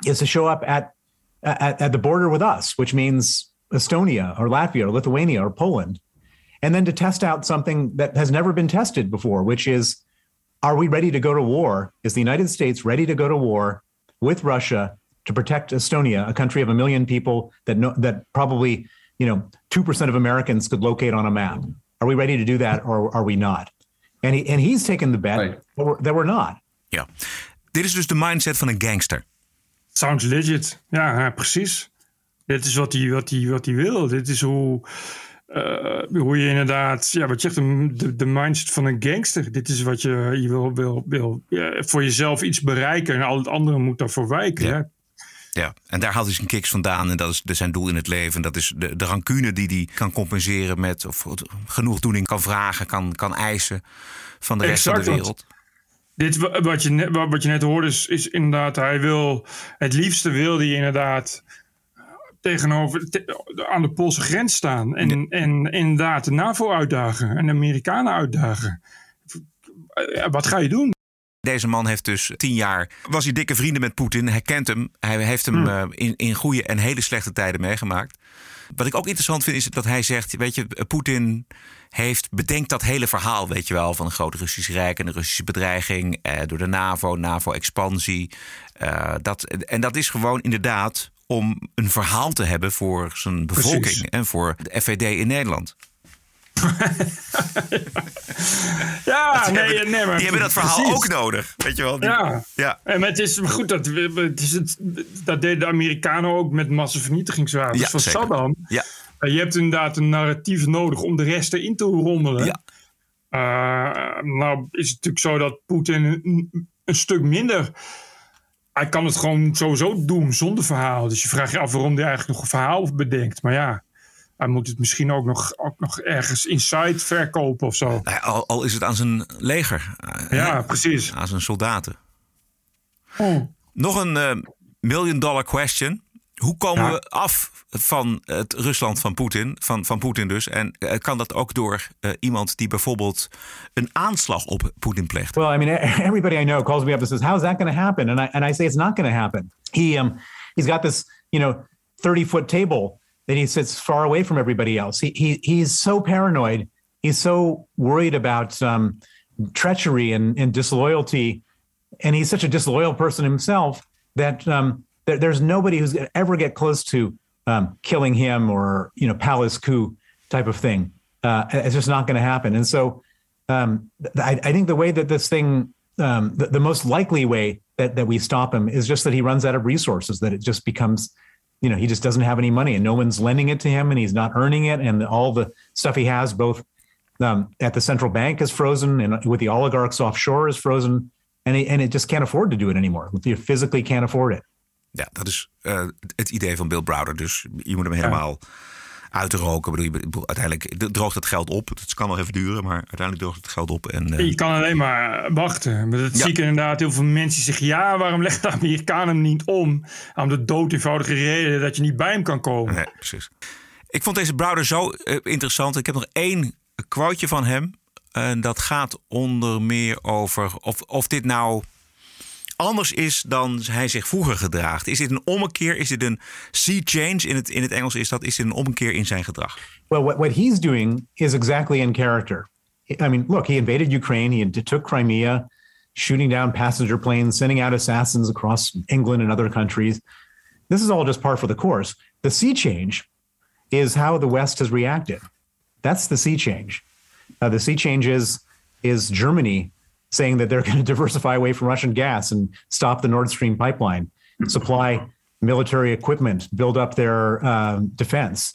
is to show up at, at at the border with us, which means Estonia or Latvia or Lithuania or Poland, and then to test out something that has never been tested before, which is, are we ready to go to war? Is the United States ready to go to war with Russia to protect Estonia, a country of a million people that know, that probably you know two percent of Americans could locate on a map? Are we ready to do that, or are we not? And, he, and he's taken the bet right. that, we're, that we're not. Ja, dit is dus de mindset van een gangster. Sounds legit. Ja, ja precies. Dit is wat hij, wat, hij, wat hij wil. Dit is hoe, uh, hoe je inderdaad, ja, wat je zegt, de, de mindset van een gangster. Dit is wat je, je wil, wil, wil ja, voor jezelf iets bereiken en al het andere moet daarvoor wijken. Ja. Ja, en daar haalt hij zijn kicks vandaan. En dat is zijn doel in het leven. Dat is de, de rancune die hij kan compenseren met... of genoegdoening kan vragen, kan, kan eisen van de rest van de wereld. Dit wat je, net, wat je net hoorde is, is inderdaad... hij wil... het liefste wil hij inderdaad tegenover aan de Poolse grens staan. En, en inderdaad de NAVO uitdagen en de Amerikanen uitdagen. Wat ga je doen? Deze man heeft dus tien jaar. Was hij dikke vrienden met Poetin. Hij kent hem. Hij heeft hem hmm. uh, in, in goede en hele slechte tijden meegemaakt. Wat ik ook interessant vind, is dat hij zegt: Weet je, Poetin heeft bedenkt dat hele verhaal, weet je wel, van een groot Russisch Rijk en de Russische bedreiging eh, door de NAVO, NAVO-expansie. Uh, dat, en dat is gewoon inderdaad om een verhaal te hebben voor zijn bevolking en voor de FVD in Nederland. Ja, Die nee, hebben- nee, maar die hebben dat verhaal precies. ook nodig. Weet je wel? Die- Ja. ja. En het is goed, dat, het is het, dat deden de Amerikanen ook met massavernietigingswapens Ja, van zeker. Saddam. Ja. Je hebt inderdaad een narratief nodig om de rest erin te rommelen. Ja. Uh, nou is het natuurlijk zo dat Poetin een, een stuk minder... Hij kan het gewoon sowieso doen zonder verhaal. Dus je vraagt je af waarom hij eigenlijk nog een verhaal bedenkt. Maar ja, hij moet het misschien ook nog, ook nog ergens inside verkopen of zo. Al, al is het aan zijn leger. Ja, hè, precies. Aan zijn soldaten. Oh. Nog een eh, million dollar question. Hoe komen Ja. we af van het Rusland van Poetin, van, van Poetin dus? En eh, kan dat ook door eh, iemand die bijvoorbeeld een aanslag op Poetin pleegt? Well, I mean, everybody I know calls me up and says, "How's that going to happen?" And I and I say it's not going to happen. He um he's got this you know thirty foot table that he sits far away from everybody else. He he he's so paranoid. He's so worried about um, treachery and, and disloyalty, and he's such a disloyal person himself that um, there, there's nobody who's going to ever get close to um, killing him or you know palace coup type of thing. Uh, it's just not going to happen. And so um, I, I think the way that this thing, um, the, the most likely way that, that we stop him is just that he runs out of resources, that it just becomes, you know, he just doesn't have any money and no one's lending it to him and he's not earning it. And all the stuff he has, both um, at the central bank is frozen and with the oligarchs offshore is frozen. And, he, and it just can't afford to do it anymore. You physically can't afford it. Ja, dat is eh, het idee van Bill Browder. Dus je moet hem helemaal uitroken. Ik bedoel, uiteindelijk droogt het geld op. Het kan nog even duren, maar uiteindelijk droogt het geld op. En, eh, Je kan alleen maar wachten. Maar dat Ja. zie ik inderdaad heel veel mensen zeggen... ja, waarom leggen de Amerikanen hem niet om? Om de dood eenvoudige reden dat je niet bij hem kan komen. Nee, precies. Ik vond deze Browder zo eh, interessant. Ik heb nog één quoteje van hem. En dat gaat onder meer over of, of dit nou anders is dan hij zich vroeger gedraagt. Is dit een ommekeer? Is dit een sea change? In het, in het Engels is dat is dit een ommekeer in zijn gedrag. Well, what, what he's doing is exactly in character. I mean, look, he invaded Ukraine, he took Crimea, shooting down passenger planes, sending out assassins across England and other countries. This is all just par for the course. The sea change is how the West has reacted. That's the sea change. Uh, the sea change is, is Germany saying that they're going to diversify away from Russian gas and stop the Nord Stream pipeline, supply military equipment, build up their um, defense.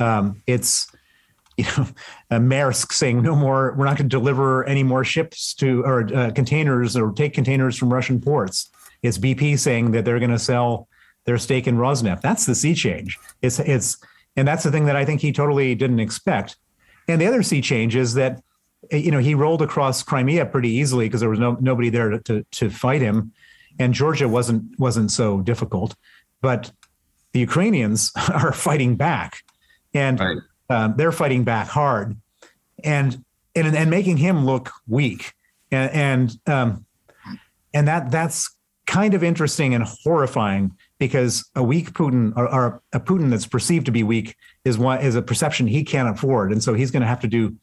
Um, it's you know uh, Maersk saying no more. We're not going to deliver any more ships to or uh, containers or take containers from Russian ports. It's BP saying that they're going to sell their stake in Rosneft. That's the sea change. It's it's and that's the thing that I think he totally didn't expect. And the other sea change is that you know he rolled across Crimea pretty easily because there was no nobody there to, to to fight him, and Georgia wasn't wasn't so difficult, but the Ukrainians are fighting back, and um, they're fighting back hard, and and and making him look weak, and and um, and that that's kind of interesting and horrifying because a weak Putin or, or a Putin that's perceived to be weak is one is a perception he can't afford, and so he's going to have to do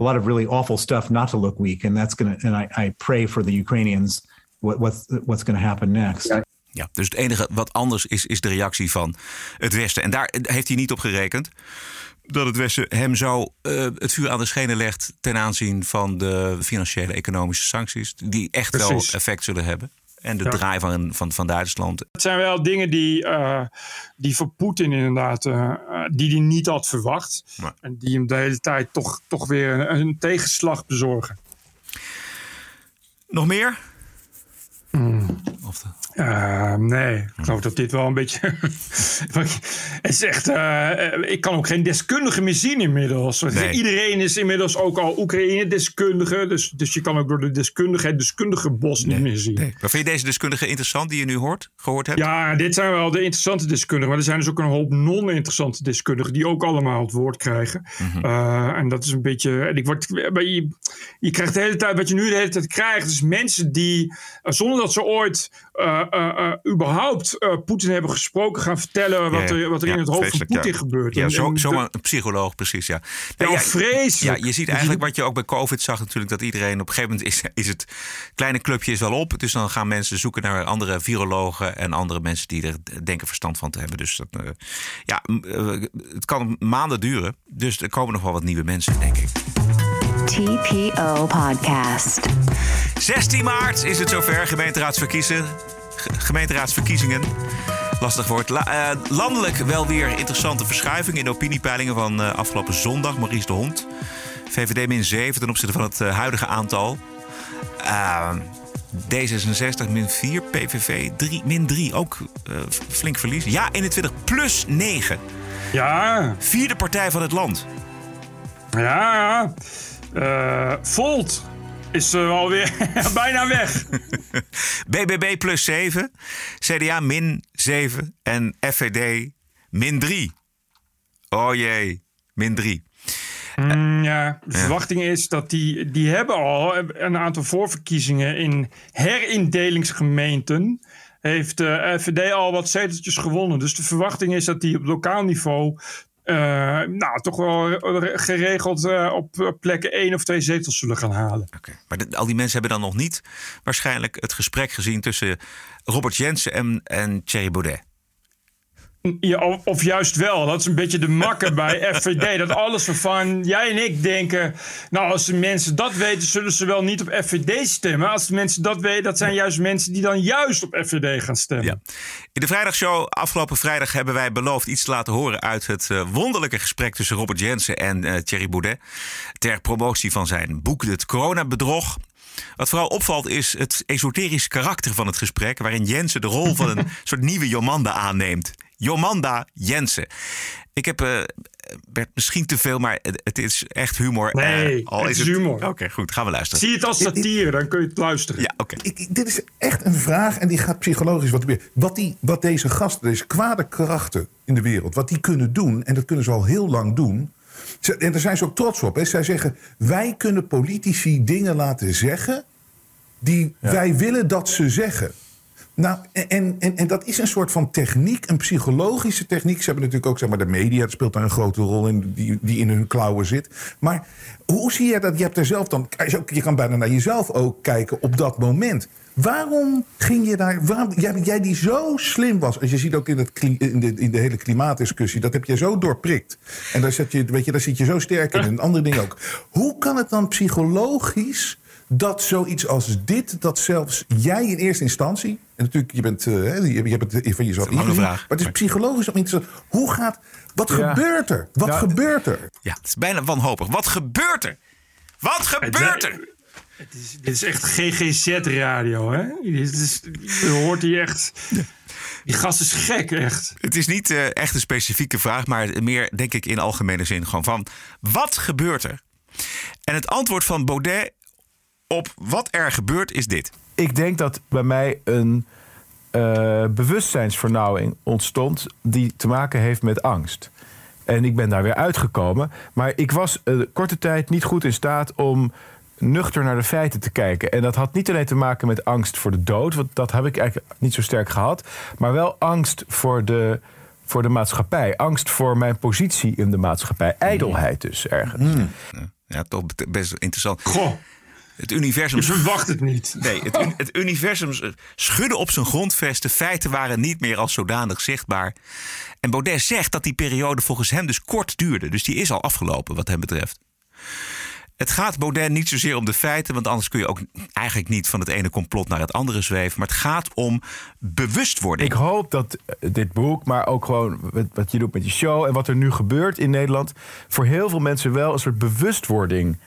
a lot of really awful stuff not to look weak, and that's going to. And I, I pray for the Ukrainians what what's what's going to happen next. Ja, dus het enige wat anders is, is de reactie van het Westen. En daar heeft hij niet op gerekend. Dat het Westen hem zo eh, het vuur aan de schenen legt ten aanzien van de financiële economische sancties. Die echt wel effect zullen hebben. En de Ja. draai van, van, van Duitsland. Het zijn wel dingen die, eh, die voor Poetin inderdaad, eh, eh, die hij niet had verwacht. En die hem de hele tijd toch, toch weer een, een tegenslag bezorgen. Nog meer? Eh, nee, ik geloof dat dit wel een beetje. het is echt. eh, eh, ik kan ook geen deskundige meer zien inmiddels. Nee. Iedereen is inmiddels ook al Oekraïne-deskundige. Dus, dus je kan ook door de deskundige het deskundige bos niet meer zien. Maar vind je deze deskundige interessant die je nu hoort, gehoord hebt? Ja, dit zijn wel de interessante deskundigen. Maar er zijn dus ook een hoop non-interessante deskundigen die ook allemaal het woord krijgen. Mhm. Eh, en dat is een beetje. En ik word, je, je krijgt de hele tijd wat je nu de hele tijd krijgt. Dus mensen die, zonder dat ze ooit eh, eh, überhaupt Poetin hebben gesproken, gaan vertellen wat Ja, er, wat er ja, in het hoofd van ja. Poetin gebeurt. Ja, En- zo, de- psycholoog, precies, ja. Ja, vreselijk. Ja, je ziet eigenlijk wat je ook bij COVID zag natuurlijk... dat iedereen op een gegeven moment is, is het kleine clubje is wel op. Dus dan gaan mensen zoeken naar andere virologen... en andere mensen die er denken verstand van te hebben. Dus dat, ja, het kan maanden duren. Dus er komen nog wel wat nieuwe mensen, denk ik. TPO Podcast. 16 maart is het zover, gemeenteraadsverkiezen. Ge- gemeenteraadsverkiezingen. Lastig woord. La- eh, landelijk wel weer interessante verschuiving in de opiniepeilingen van eh, afgelopen zondag. Maurice de Hond. VVD min 7 ten opzichte van het eh, huidige aantal. Eh, D66 min 4, PVV 3, min 3. Ook eh, flink verlies. Ja, 21 plus 9. Ja. Vierde partij van het land. Ja, eh Volt is eh, alweer bijna weg. BBB plus 7. CDA min 7. En FVD min 3. Oh jee, min 3. Mm, ja, de verwachting is dat die, die hebben al een aantal voorverkiezingen in herindelingsgemeenten. Heeft de FVD al wat zeteltjes gewonnen. Dus de verwachting is dat die op lokaal niveau eh, nou, toch wel geregeld eh, op plekken één of twee zetels zullen gaan halen. Maar de- al die mensen hebben dan nog niet waarschijnlijk het gesprek gezien tussen Robert Jensen en, en Thierry Baudet. Ja, of, of juist wel. Dat is een beetje de makker bij FVD. Dat alles waarvan jij en ik denken... Nou, als de mensen dat weten, zullen ze wel niet op FVD stemmen. Als de mensen dat weten, dat zijn juist mensen die dan juist op FVD gaan stemmen. In de vrijdagshow afgelopen vrijdag hebben wij beloofd iets te laten horen uit het eh, wonderlijke gesprek tussen Robert Jensen en eh, Thierry Baudet. Ter promotie van zijn boek Het Coronabedrog. Wat vooral opvalt is het esoterische karakter van het gesprek, waarin Jensen de rol van een soort nieuwe Jomanda aanneemt. Jomanda Jensen. Ik heb eh, Bert, misschien te veel, maar het, het is echt humor. Nee, Eh, het is humor. Oké, goed, gaan we luisteren. Zie het als satire, dan kun je het luisteren. Ja, oké. Dit is echt een vraag en die gaat psychologisch wat meer. Wat, die, wat deze gasten, deze kwade krachten in de wereld, wat die kunnen doen, en dat kunnen ze al heel lang doen. Ze- En daar zijn ze ook trots op. Hè. Zij zeggen: wij kunnen politici dingen laten zeggen die wij willen dat ze zeggen. Nou, en, en, en dat is een soort van techniek, een psychologische techniek. Ze hebben natuurlijk ook zeg maar, de media, dat speelt daar een grote rol in, die, die in hun klauwen zit. Maar hoe zie je dat? Je hebt er zelf dan. Je kan bijna naar jezelf ook kijken op dat moment. Waarom ging je daar. Waarom, jij, jij die zo slim was. Als je ziet ook in, het, in, de, in de hele klimaatdiscussie. Dat heb je zo doorprikt. En daar, zet je, weet je, daar zit je zo sterk in. En andere dingen ook. Hoe kan het dan psychologisch dat zoiets als dit, dat zelfs jij in eerste instantie. En natuurlijk, je, bent, eh, hè, je, je hebt het van jezelf een lange ingezien, vraag. Maar het is psychologisch ook interessant. Hoe gaat. Wat Ja. gebeurt er? Wat Nou, gebeurt er? Ja, het is bijna wanhopig. Wat gebeurt er? Wat gebeurt er? Het is, dit is echt GGZ-radio, hè? Dit is, je hoort hier echt... Die gast is gek, echt. Het is niet eh, echt een specifieke vraag, maar meer denk ik in algemene zin gewoon van wat gebeurt er? En het antwoord van Baudet op wat er gebeurt is dit. Ik denk dat bij mij een eh, bewustzijnsvernauwing ontstond die te maken heeft met angst. En ik ben daar weer uitgekomen. Maar ik was eh, korte tijd niet goed in staat om nuchter naar de feiten te kijken. En dat had niet alleen te maken met angst voor de dood, want dat heb ik eigenlijk niet zo sterk gehad. Maar wel angst voor de, voor de maatschappij. Angst voor mijn positie in de maatschappij. Ijdelheid dus ergens. Ja, toch best interessant. Goh. Het universum. Je verwacht het niet. Nee, het, het universum schudde op zijn grondvesten. Feiten waren niet meer als zodanig zichtbaar. En Baudet zegt dat die periode volgens hem dus kort duurde. Dus die is al afgelopen, wat hem betreft. Het gaat Baudet niet zozeer om de feiten, want anders kun je ook eigenlijk niet van het ene complot naar het andere zweven. Maar het gaat om bewustwording. Ik hoop dat eh, dit boek, maar ook gewoon wat, wat je doet met je show en wat er nu gebeurt in Nederland, voor heel veel mensen wel een soort bewustwording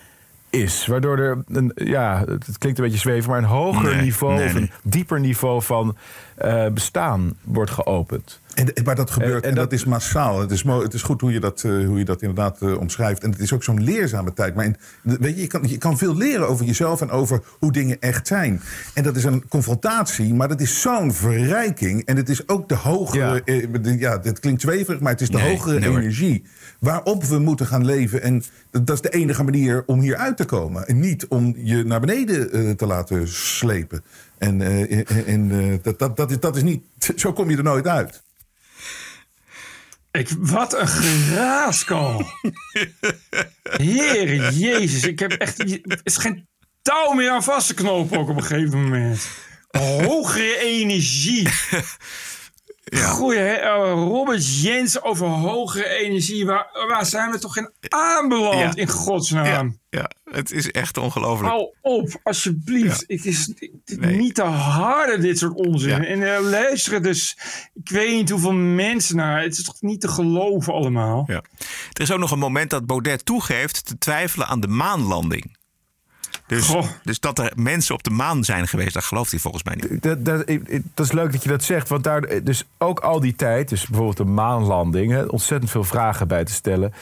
is. Waardoor er, een, ja, het klinkt een beetje zweven, maar een hoger Nee, niveau nee, of een dieper niveau van eh, bestaan wordt geopend. En, maar dat gebeurt En- en, en dat, is massaal. Het is, het is goed hoe je dat, eh, hoe je dat inderdaad eh, omschrijft. En het is ook zo'n leerzame tijd. Maar in- weet je, je, kan, je kan veel leren over jezelf en over hoe dingen echt zijn. En dat is een confrontatie, maar dat is zo'n verrijking. En het is ook de hogere... Ja, ja dit klinkt zweverig, maar het is de Nee, hogere nee energie... waarop we moeten gaan leven. En dat dat is de enige manier om hier uit te komen. En niet om je naar beneden te laten slepen. En, en, dat, dat, dat, is, dat is niet... Zo kom je er nooit uit. Ik, wat een geraaskal. Heere Jezus, ik heb echt... Er is geen touw meer aan vast te knopen ook op een gegeven moment. Hogere energie. Goeie, hè? Eh, Robert Jens over hogere energie. Waar, waar zijn we toch in aanbeland, Ja. in godsnaam? Ja, het is echt ongelooflijk. Hou op, alsjeblieft. Het is het is Nee. niet te harde, dit soort onzin. Ja. En er luisteren dus, ik weet niet hoeveel mensen naar. Het is toch niet te geloven allemaal? Ja. Er is ook nog een moment dat Baudet toegeeft te twijfelen aan de maanlanding. Dus, dus dat er mensen op de maan zijn geweest, dat gelooft hij volgens mij niet. Dat, dat, dat is leuk dat je dat zegt, want daar dus ook al die tijd, dus bijvoorbeeld de maanlanding, hè, ontzettend veel vragen bij te stellen.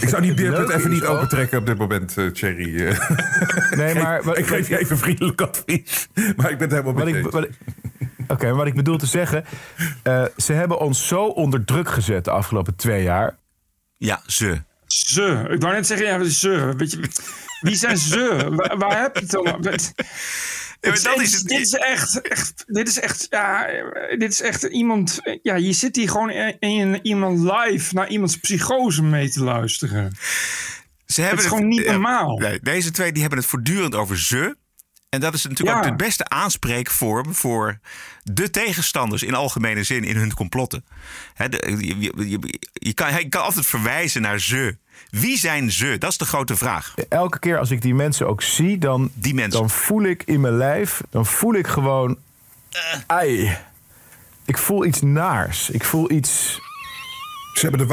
Ik zou die beerput even niet ook- opentrekken op dit moment, eh Thierry. Nee, maar wat- ik geef je even vriendelijk advies. Maar ik ben het helemaal Wat met je ik, eens. wat ik- Oké, maar wat ik bedoel te zeggen, eh, ze hebben ons zo onder druk gezet de afgelopen twee jaar. Ja, ze. Ze. Ik wou net zeggen, ja, ze. Weet je, wie zijn ze? waar, waar heb je het dan? Dat dit, is het- dit is echt, echt, dit is echt, ja, dit is echt iemand, ja, je zit hier gewoon in, in iemand live naar iemands psychose mee te luisteren. Ze hebben het is gewoon niet normaal. nee, deze twee die hebben het voortdurend over ze. En dat is natuurlijk Ja. ook de beste aanspreekvorm voor de tegenstanders in algemene zin in hun complotten. Hè, de- je, je, je- je kan, je kan altijd verwijzen naar ze. Wie zijn ze? Dat is de grote vraag. Elke keer als ik die mensen ook zie, dan, Die mensen. dan voel ik in mijn lijf, dan voel ik gewoon, ai, ik voel iets naars. Ik voel iets... Ze hebben de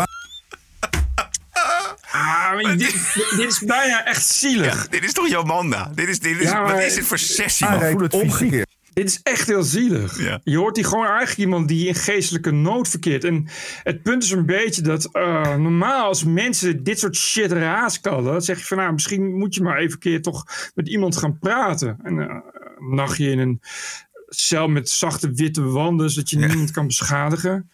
Ah, maar dit, dit is bijna echt zielig. Dit is toch Jomanda? Dit is, dit is, Ja, maar- wat is dit voor sessie, man? Ah, voel het omgekeerd. Dit is echt heel zielig. Ja. Je hoort hier gewoon eigenlijk iemand die in geestelijke nood verkeert. En het punt is een beetje dat eh, normaal als mensen dit soort shit raaskallen, dan zeg je van nou, misschien moet je maar even een keer toch met iemand gaan praten. En eh, een nachtje in een cel met zachte witte wanden, zodat je niemand kan beschadigen.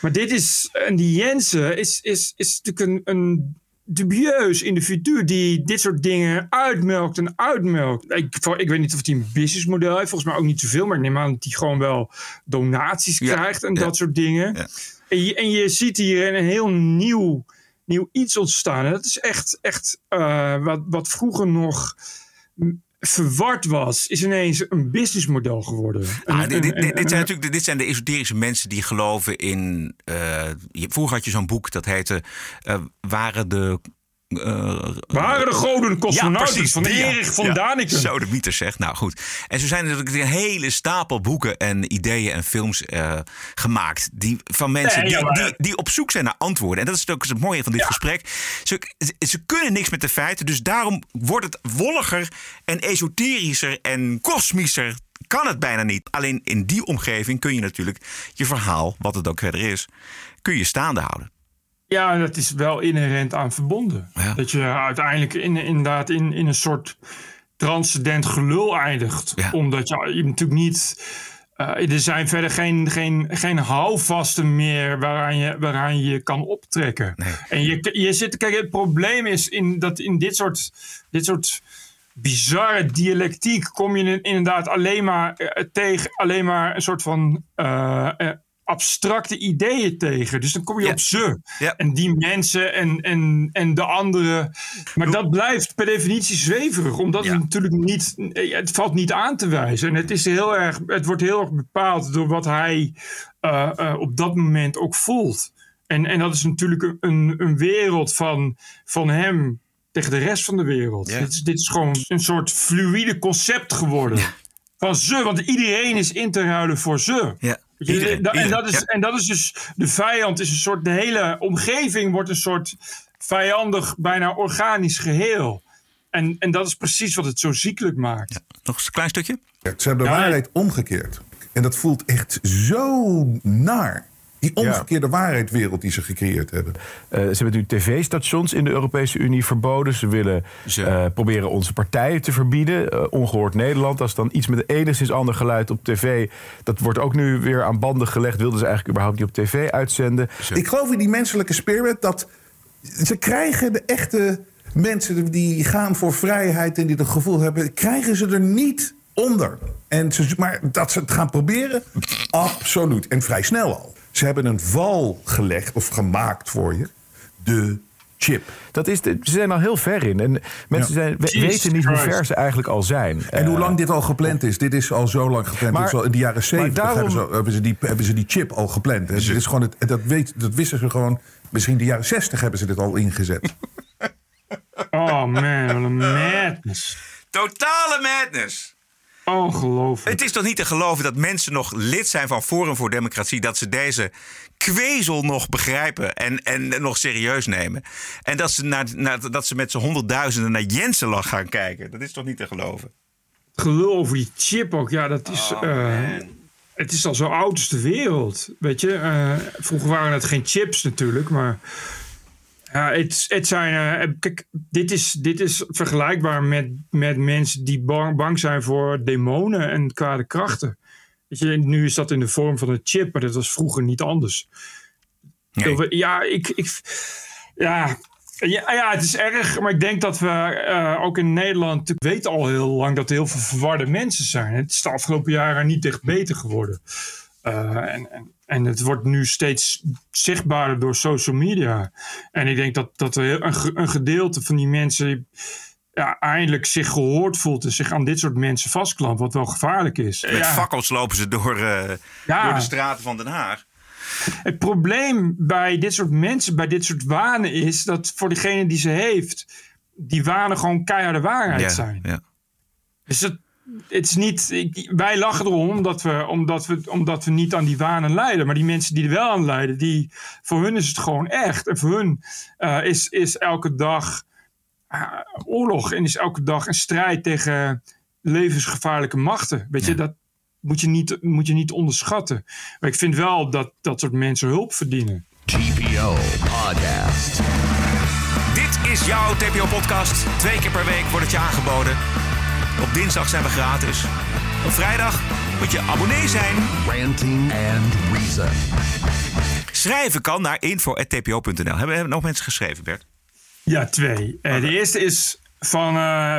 Maar dit is, en die Jensen is, is, is natuurlijk een, een dubieus individu die dit soort dingen uitmelkt en uitmelkt. Ik, ik weet niet of hij een businessmodel heeft, volgens mij ook niet zoveel, maar ik neem aan dat hij gewoon wel donaties Ja, krijgt en ja. dat soort dingen. Ja. En, je, en je ziet hier een heel nieuw, nieuw iets ontstaan. En dat is echt, echt eh, wat, wat vroeger nog verward was, is ineens een businessmodel geworden. Ah, dit, zijn natuurlijk dit zijn de esoterische mensen die geloven in. eh, je- vroeger had je zo'n boek dat heette. eh, waren de. Eh, Waren de goden cosmonauten van. Erich van Ja, Daniken. Zo de mythes zegt. Nou goed. En zo zijn er natuurlijk een hele stapel boeken en ideeën en films eh, gemaakt. Die, van mensen Nee, die, die op zoek zijn naar antwoorden. En dat is ook het mooie van dit gesprek. Ze, ze kunnen niks met de feiten. Dus daarom wordt het wolliger en esoterischer en kosmischer. Kan het bijna niet. Alleen in die omgeving kun je natuurlijk je verhaal, wat het ook verder is, kun je staande houden. Ja, dat is wel inherent aan verbonden. Ja. Dat je uiteindelijk in, inderdaad in, in een soort transcendent gelul eindigt. Ja. Omdat je, je natuurlijk niet... eh, er zijn verder geen, geen, geen houvasten meer waaraan je, waaraan je kan optrekken. En je, je zit, kijk, het probleem is in, dat in dit soort, dit soort bizarre dialectiek kom je inderdaad alleen maar eh, tegen alleen maar een soort van eh, abstracte ideeën tegen. Dus dan kom je op ze. En die mensen en, en, en de anderen. Maar dat blijft per definitie zweverig. Omdat het natuurlijk niet. eh, Het valt niet aan te wijzen. En het, is heel erg, het wordt heel erg bepaald door wat hij eh, eh, op dat moment ook voelt. En, en dat is natuurlijk een- een, wereld van, van hem tegen de rest van de wereld. Dit, is, dit is gewoon een soort fluïde concept geworden. Van ze, want iedereen is in te ruilen voor ze. Ja. Iedereen, da- en, dat is, ja. en dat is dus de vijand, is een soort, de hele omgeving wordt een soort vijandig, bijna organisch geheel. En, en dat is precies wat het zo ziekelijk maakt. Nog eens een klein stukje? Ze hebben de Ja, waarheid omgekeerd. En dat voelt echt zo naar. Die omgekeerde waarheidwereld die ze gecreëerd hebben. Eh, ze hebben nu tv-stations in de Europese Unie verboden. Ze willen eh, proberen onze partijen te verbieden. Eh, Ongehoord Nederland, als dan iets met een enigszins ander geluid op tv... dat wordt ook nu weer aan banden gelegd. Wilden ze eigenlijk überhaupt niet op tv uitzenden. Ik geloof in die menselijke spirit dat ze krijgen de echte mensen die gaan voor vrijheid en die dat gevoel hebben, krijgen ze er niet onder. En ze, maar dat ze het gaan proberen, absoluut. En vrij snel al. Ze hebben een val gelegd of gemaakt voor je. De chip. Dat is de, ze zijn al heel ver in. En mensen zijn, we- Jesus weten niet hoe ver ze eigenlijk al zijn. En hoe Eh, lang dit al gepland is. Dit is al zo lang gepland. Maar- al in de jaren 70 daarom- hebben, ze, hebben, ze die, hebben ze die chip al gepland. Dit is gewoon het, dat, weet, dat wisten ze gewoon. Misschien in de jaren 60 hebben ze dit al ingezet. Oh man, wat een madness. Totale madness. Ongelooflijk. Het is toch niet te geloven dat mensen nog lid zijn van Forum voor Democratie... dat ze deze kwezel nog begrijpen en, en nog serieus nemen. En dat ze, naar, naar, dat ze met z'n honderdduizenden naar Jensen gaan kijken. Dat is toch niet te geloven? gelul over die chip ook, ja, dat is. Oh, eh, het is al zo oud als de wereld. Weet je, Eh, vroeger waren het geen chips natuurlijk, maar. Ja, het, het zijn. eh, kijk, dit is, dit is vergelijkbaar met, met mensen die bang, bang zijn voor demonen en kwade krachten. Weet je, nu is dat in de vorm van een chip, maar dat was vroeger niet anders. Ja, ik, ik, ja, ja, ja, het is erg, maar ik denk dat we eh, ook in Nederland natuurlijk weten al heel lang dat er heel veel verwarde mensen zijn. Het is de afgelopen jaren niet echt beter geworden. Eh, en, en, en het wordt nu steeds zichtbaarder door social media. En ik denk dat, dat een, een gedeelte van die mensen ja, eindelijk zich gehoord voelt en zich aan dit soort mensen vastklampt, wat wel gevaarlijk is. Met Ja. fakkels lopen ze door, eh, Ja. door de straten van Den Haag. Het probleem bij dit soort mensen, bij dit soort wanen, is dat voor degene die ze heeft, die wanen gewoon keiharde waarheid Ja, zijn. ja. Dus het, het is niet. ik- wij lachen erom omdat we, omdat, we, omdat we niet aan die wanen lijden. Maar die mensen die er wel aan lijden, die, voor hun is het gewoon echt. En voor hun eh, is, is elke dag ah, oorlog en is elke dag een strijd tegen levensgevaarlijke machten. Weet je, dat moet je, niet, moet je niet onderschatten. Maar ik vind wel dat dat soort mensen hulp verdienen. TPO Podcast. Dit is jouw TPO-podcast. Twee keer per week wordt het je aangeboden. Op dinsdag zijn we gratis. Op vrijdag moet je abonnee zijn. Ranting and Reason. Schrijven kan naar info.tpo.nl. Hebben hebben nog mensen geschreven, Bert? Ja, twee. Eh, de eerste is van. eh,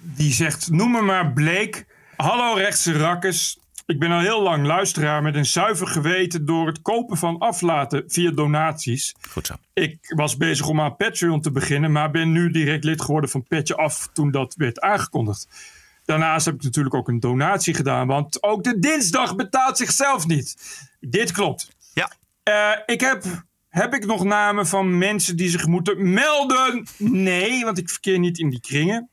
die zegt: Noem me maar Bleek. Hallo rechtse rakkers. Ik ben al heel lang luisteraar met een zuiver geweten door het kopen van aflaten via donaties. Goed zo. Ik was bezig om aan Patreon te beginnen, maar ben nu direct lid geworden van Petje Af toen dat werd aangekondigd. Daarnaast heb ik natuurlijk ook een donatie gedaan, want ook de dinsdag betaalt zichzelf niet. Dit klopt. Ja. ik heb, heb ik nog namen van mensen die zich moeten melden? Nee, want ik verkeer niet in die kringen.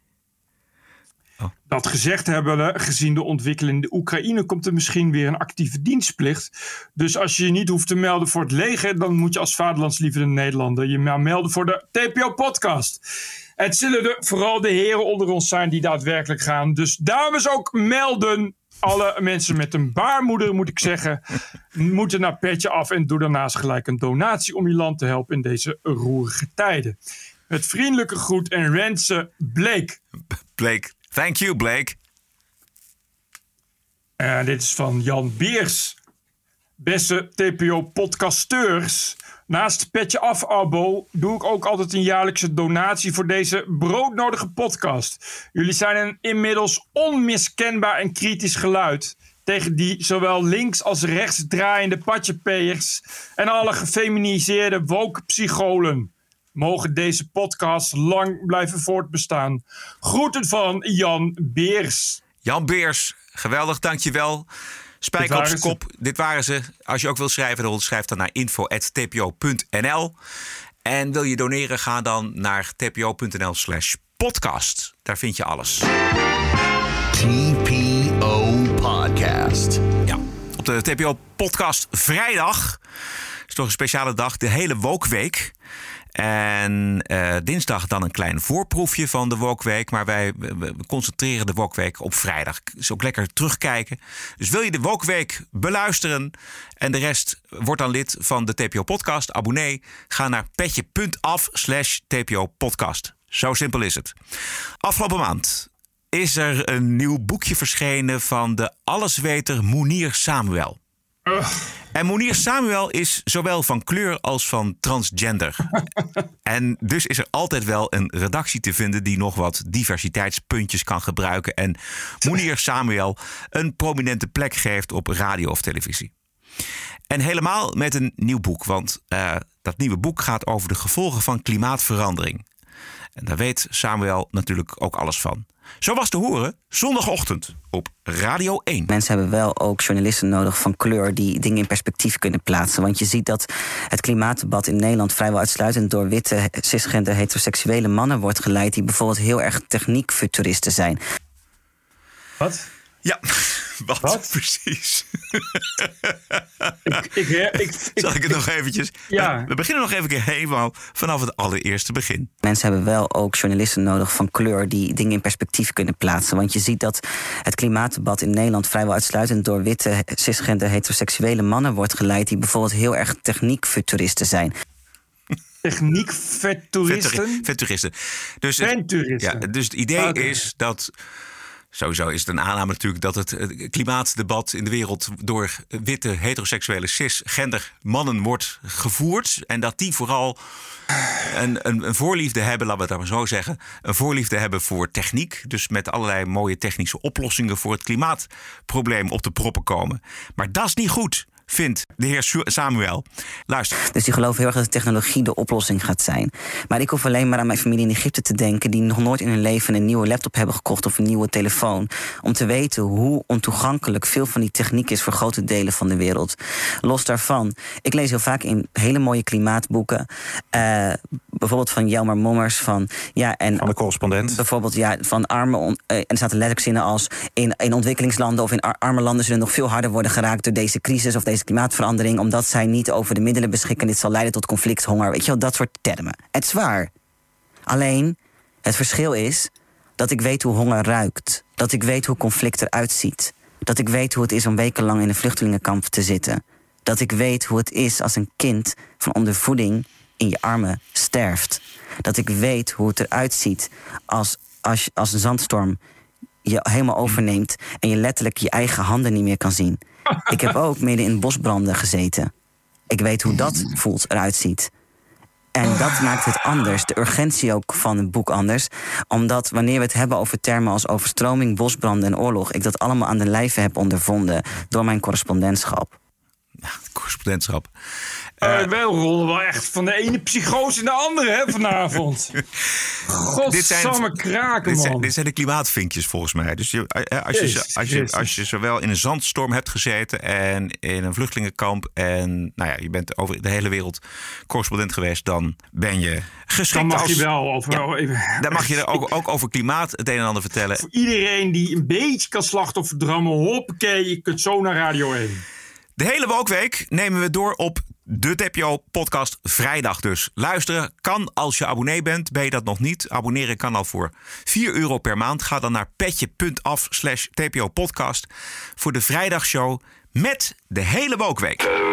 Dat gezegd hebben, gezien de ontwikkeling in de Oekraïne, komt er misschien weer een actieve dienstplicht. Dus als je je niet hoeft te melden voor het leger, dan moet je als vaderlandslievende Nederlander je melden voor de TPO-podcast. Het zullen er vooral de heren onder ons zijn die daadwerkelijk gaan. Dus dames ook melden. Alle mensen met een baarmoeder, moet ik zeggen, moeten naar petje af en doe daarnaast gelijk een donatie om je land te helpen in deze roerige tijden. Met vriendelijke groet en Rense Blake. Blake. Thank you, Blake. Eh, dit is van Jan Beers. Beste TPO-podcasteurs. Naast Petje Af abo doe ik ook altijd een jaarlijkse donatie voor deze broodnodige podcast. Jullie zijn een inmiddels onmiskenbaar en kritisch geluid tegen die zowel links als rechts draaiende patjepeers en alle gefeminiseerde woke-psycholen. Mogen deze podcast lang blijven voortbestaan. Groeten van Jan Beers. Jan Beers, geweldig, dankjewel. Spijker op zijn kop, dit waren ze. Als je ook wilt schrijven, dan schrijf dan naar info.tpo.nl. En wil je doneren, ga dan naar tpo.nl slash podcast. Daar vind je alles. TPO Podcast. Ja, op de TPO podcast vrijdag is toch een speciale dag, de hele Wokweek. En eh, dinsdag dan een klein voorproefje van de Wokweek. Maar wij concentreren de Wokweek op vrijdag. Is ook lekker terugkijken. Dus wil je de Wokweek beluisteren en de rest wordt dan lid van de TPO Podcast, abonnee, ga naar petje.af slash TPO Podcast. Zo simpel is het. Afgelopen maand is er een nieuw boekje verschenen van de allesweter Moenier Samuel. En Moenier Samuel is zowel van kleur als van transgender. en dus is er altijd wel een redactie te vinden die nog wat diversiteitspuntjes kan gebruiken. En Moenier Samuel een prominente plek geeft op radio of televisie. En helemaal met een nieuw boek, want eh, dat nieuwe boek gaat over de gevolgen van klimaatverandering. En daar weet Samuel natuurlijk ook alles van. Zo was te horen zondagochtend op Radio 1. Mensen hebben wel ook journalisten nodig van kleur die dingen in perspectief kunnen plaatsen. Want je ziet dat het klimaatdebat in Nederland vrijwel uitsluitend door witte, cisgender, heteroseksuele mannen wordt geleid. die bijvoorbeeld heel erg techniekfuturisten zijn. Wat? Ja, wat, precies. ik, ik, ik, Zal ik het nog eventjes? Ja. We beginnen nog even helemaal vanaf het allereerste begin. Mensen hebben wel ook journalisten nodig van kleur die dingen in perspectief kunnen plaatsen. Want je ziet dat het klimaatdebat in Nederland vrijwel uitsluitend door witte, cisgender, heteroseksuele mannen wordt geleid. die bijvoorbeeld heel erg techniekfuturisten zijn. Techniekfuturisten? Venturisten. Dus het, ja, dus het idee Oké. is dat. Sowieso is het een aanname natuurlijk dat het eh, klimaatdebat in de wereld door witte heteroseksuele cisgender mannen wordt gevoerd. En dat die vooral een, een, een voorliefde hebben, laten we het maar zo zeggen. Een voorliefde hebben voor techniek. Dus met allerlei mooie technische oplossingen voor het klimaatprobleem op de proppen komen. Maar dat is niet goed, vindt de heer Samuel. Luister. Dus die geloven heel erg dat de technologie de oplossing gaat zijn. Maar ik hoef alleen maar aan mijn familie in Egypte te denken... die nog nooit in hun leven een nieuwe laptop hebben gekocht of een nieuwe telefoon. Om te weten hoe ontoegankelijk veel van die techniek is... voor grote delen van de wereld. Los daarvan, ik lees heel vaak in hele mooie klimaatboeken... eh, bijvoorbeeld van Jelmer Mommers van... Ja, en Van de correspondent. Bijvoorbeeld ja, van arme... on- eh, en er zaten letterlijk zinnen als... In, in ontwikkelingslanden of in ar- arme landen zullen nog veel harder worden geraakt... door deze crisis of deze klimaatverandering... omdat zij niet over de middelen beschikken. Dit zal leiden tot conflict, honger, weet je wel, dat soort termen. Het is waar. Alleen, het verschil is dat ik weet hoe honger ruikt. Dat ik weet hoe conflict eruit ziet. Dat ik weet hoe het is om wekenlang in een vluchtelingenkamp te zitten. Dat ik weet hoe het is als een kind van ondervoeding in je armen sterft. Dat ik weet hoe het eruit ziet als, als, als een zandstorm je helemaal overneemt en je letterlijk je eigen handen niet meer kan zien. Ik heb ook midden in bosbranden gezeten. Ik weet hoe dat voelt, eruit ziet. En dat maakt het anders, de urgentie ook van het boek anders. Omdat wanneer we het hebben over termen als overstroming, bosbranden en oorlog... ik dat allemaal aan de lijve heb ondervonden door mijn correspondentschap. correspondentschap. Eh, wij rollen wel echt van de ene psychose in de andere hè, vanavond. Godsamme kraken, dit zijn, man. dit zijn de klimaatvinkjes volgens mij. Dus je, eh, als, je, Jezus, als, je, Jezus. als je zowel in een zandstorm hebt gezeten en in een vluchtelingenkamp en nou ja, je bent over de hele wereld correspondent geweest, dan ben je geschikt Dan mag als, je wel over... Ja, even, dan mag je er ook, ook over klimaat het een en ander vertellen. Voor iedereen die een beetje kan slachtofferdrammen, hoppakee, je kunt zo naar Radio 1. De hele wookweek nemen we door op de TPO podcast vrijdag dus. Luisteren kan als je abonnee bent. Ben je dat nog niet? Abonneren kan al voor 4 euro per maand. Ga dan naar petje.af slash TPO podcast voor de vrijdagshow met de hele wookweek.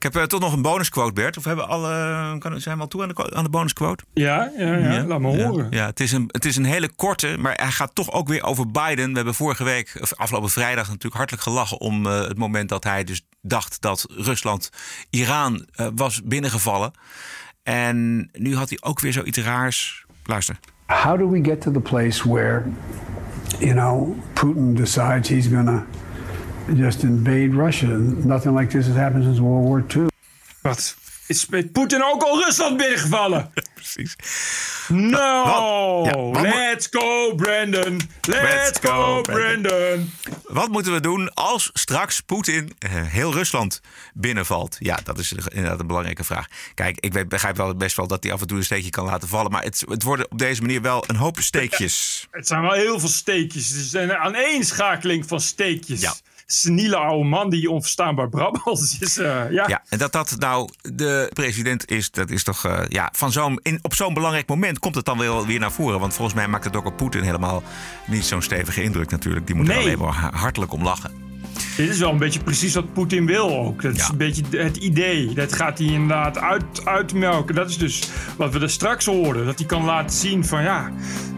Ik heb eh, toch nog een bonusquote, Bert. Of hebben we alle, kan, zijn we al toe aan de, aan de bonusquote? Ja, ja, ja, laat me Ja. horen. Ja, het is, een, het is een hele korte, maar hij gaat toch ook weer over Biden. We hebben vorige week, of afgelopen vrijdag, natuurlijk hartelijk gelachen om eh, het moment dat hij dus dacht dat Rusland Iran eh, was binnengevallen. En nu had hij ook weer zoiets raars. Luister. How do we get to the place where, you know, Putin decides he's going to just invade Russia? Nothing like this has happened since World War II. Wat? is met Poetin ook al Rusland binnengevallen. Precies. No! Wat- wat Let's go, Brandon! Let's, go, Brandon! Wat moeten we doen als straks Poetin eh, heel Rusland binnenvalt? Ja, dat is inderdaad een belangrijke vraag. Kijk, ik weet, begrijp wel best wel dat hij af en toe een steekje kan laten vallen. Maar het, het worden op deze manier wel een hoop steekjes. Het zijn wel heel veel steekjes. Het is een aaneenschakeling van steekjes. Ja. Seniele oude man die onverstaanbaar brabbelt. is, eh, ja. Ja, en dat dat nou de president is, dat is toch eh, ja, van zo'n, op zo'n belangrijk moment komt het dan wel weer naar voren. Want volgens mij maakt het ook op Poetin helemaal niet zo'n stevige indruk natuurlijk. Die moet er Nee. alleen maar ha- hartelijk om lachen. Dit is wel een beetje precies wat Poetin wil ook. Dat is een beetje het idee. Dat gaat hij inderdaad uit, uitmelken. Dat is dus wat we er straks hoorden. Dat hij kan laten zien van ja,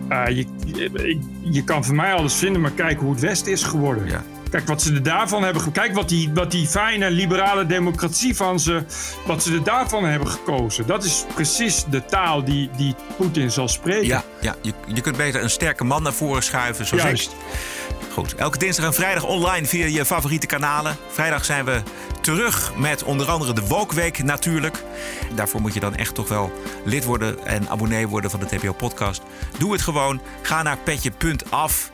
eh, je, je, je kan van mij alles vinden, maar kijk hoe het Westen is geworden. Kijk wat ze er daarvan hebben. Kijk wat die, wat die fijne liberale democratie van ze. Wat ze er daarvan hebben gekozen. Dat is precies de taal die, die Poetin zal spreken. Ja, ja je, je kunt beter een sterke man naar voren schuiven, zoals Juist. ik. Goed, elke dinsdag en vrijdag online via je favoriete kanalen. Vrijdag zijn we terug met onder andere de Woke Week natuurlijk. Daarvoor moet je dan echt toch wel lid worden en abonnee worden van de TPO Podcast. Doe het gewoon. Ga naar petje.af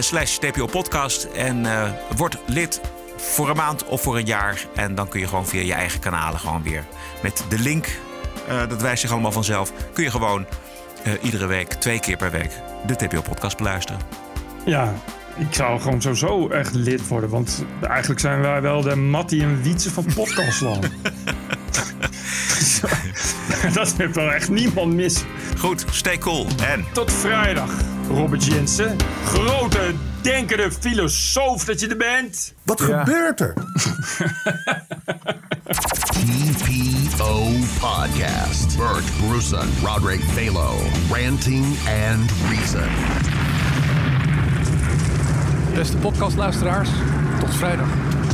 slash TPO Podcast en eh, word lid voor een maand of voor een jaar. En dan kun je gewoon via je eigen kanalen gewoon weer met de link. eh, dat wijst zich allemaal vanzelf. Kun je gewoon eh, iedere week, twee keer per week, de TPO-podcast beluisteren. Ja, ik zou gewoon sowieso echt lid worden. Want eigenlijk zijn wij wel de Mattie en Wietse van podcastland. dat heeft wel echt niemand mis. Goed, stay cool en... Tot vrijdag, Robert Jensen. Grote, denkende filosoof dat je er bent. Wat gebeurt er? TPO Podcast. Bert Bruson, Roderick Balo, Ranting and Reason. Beste podcastluisteraars, tot vrijdag.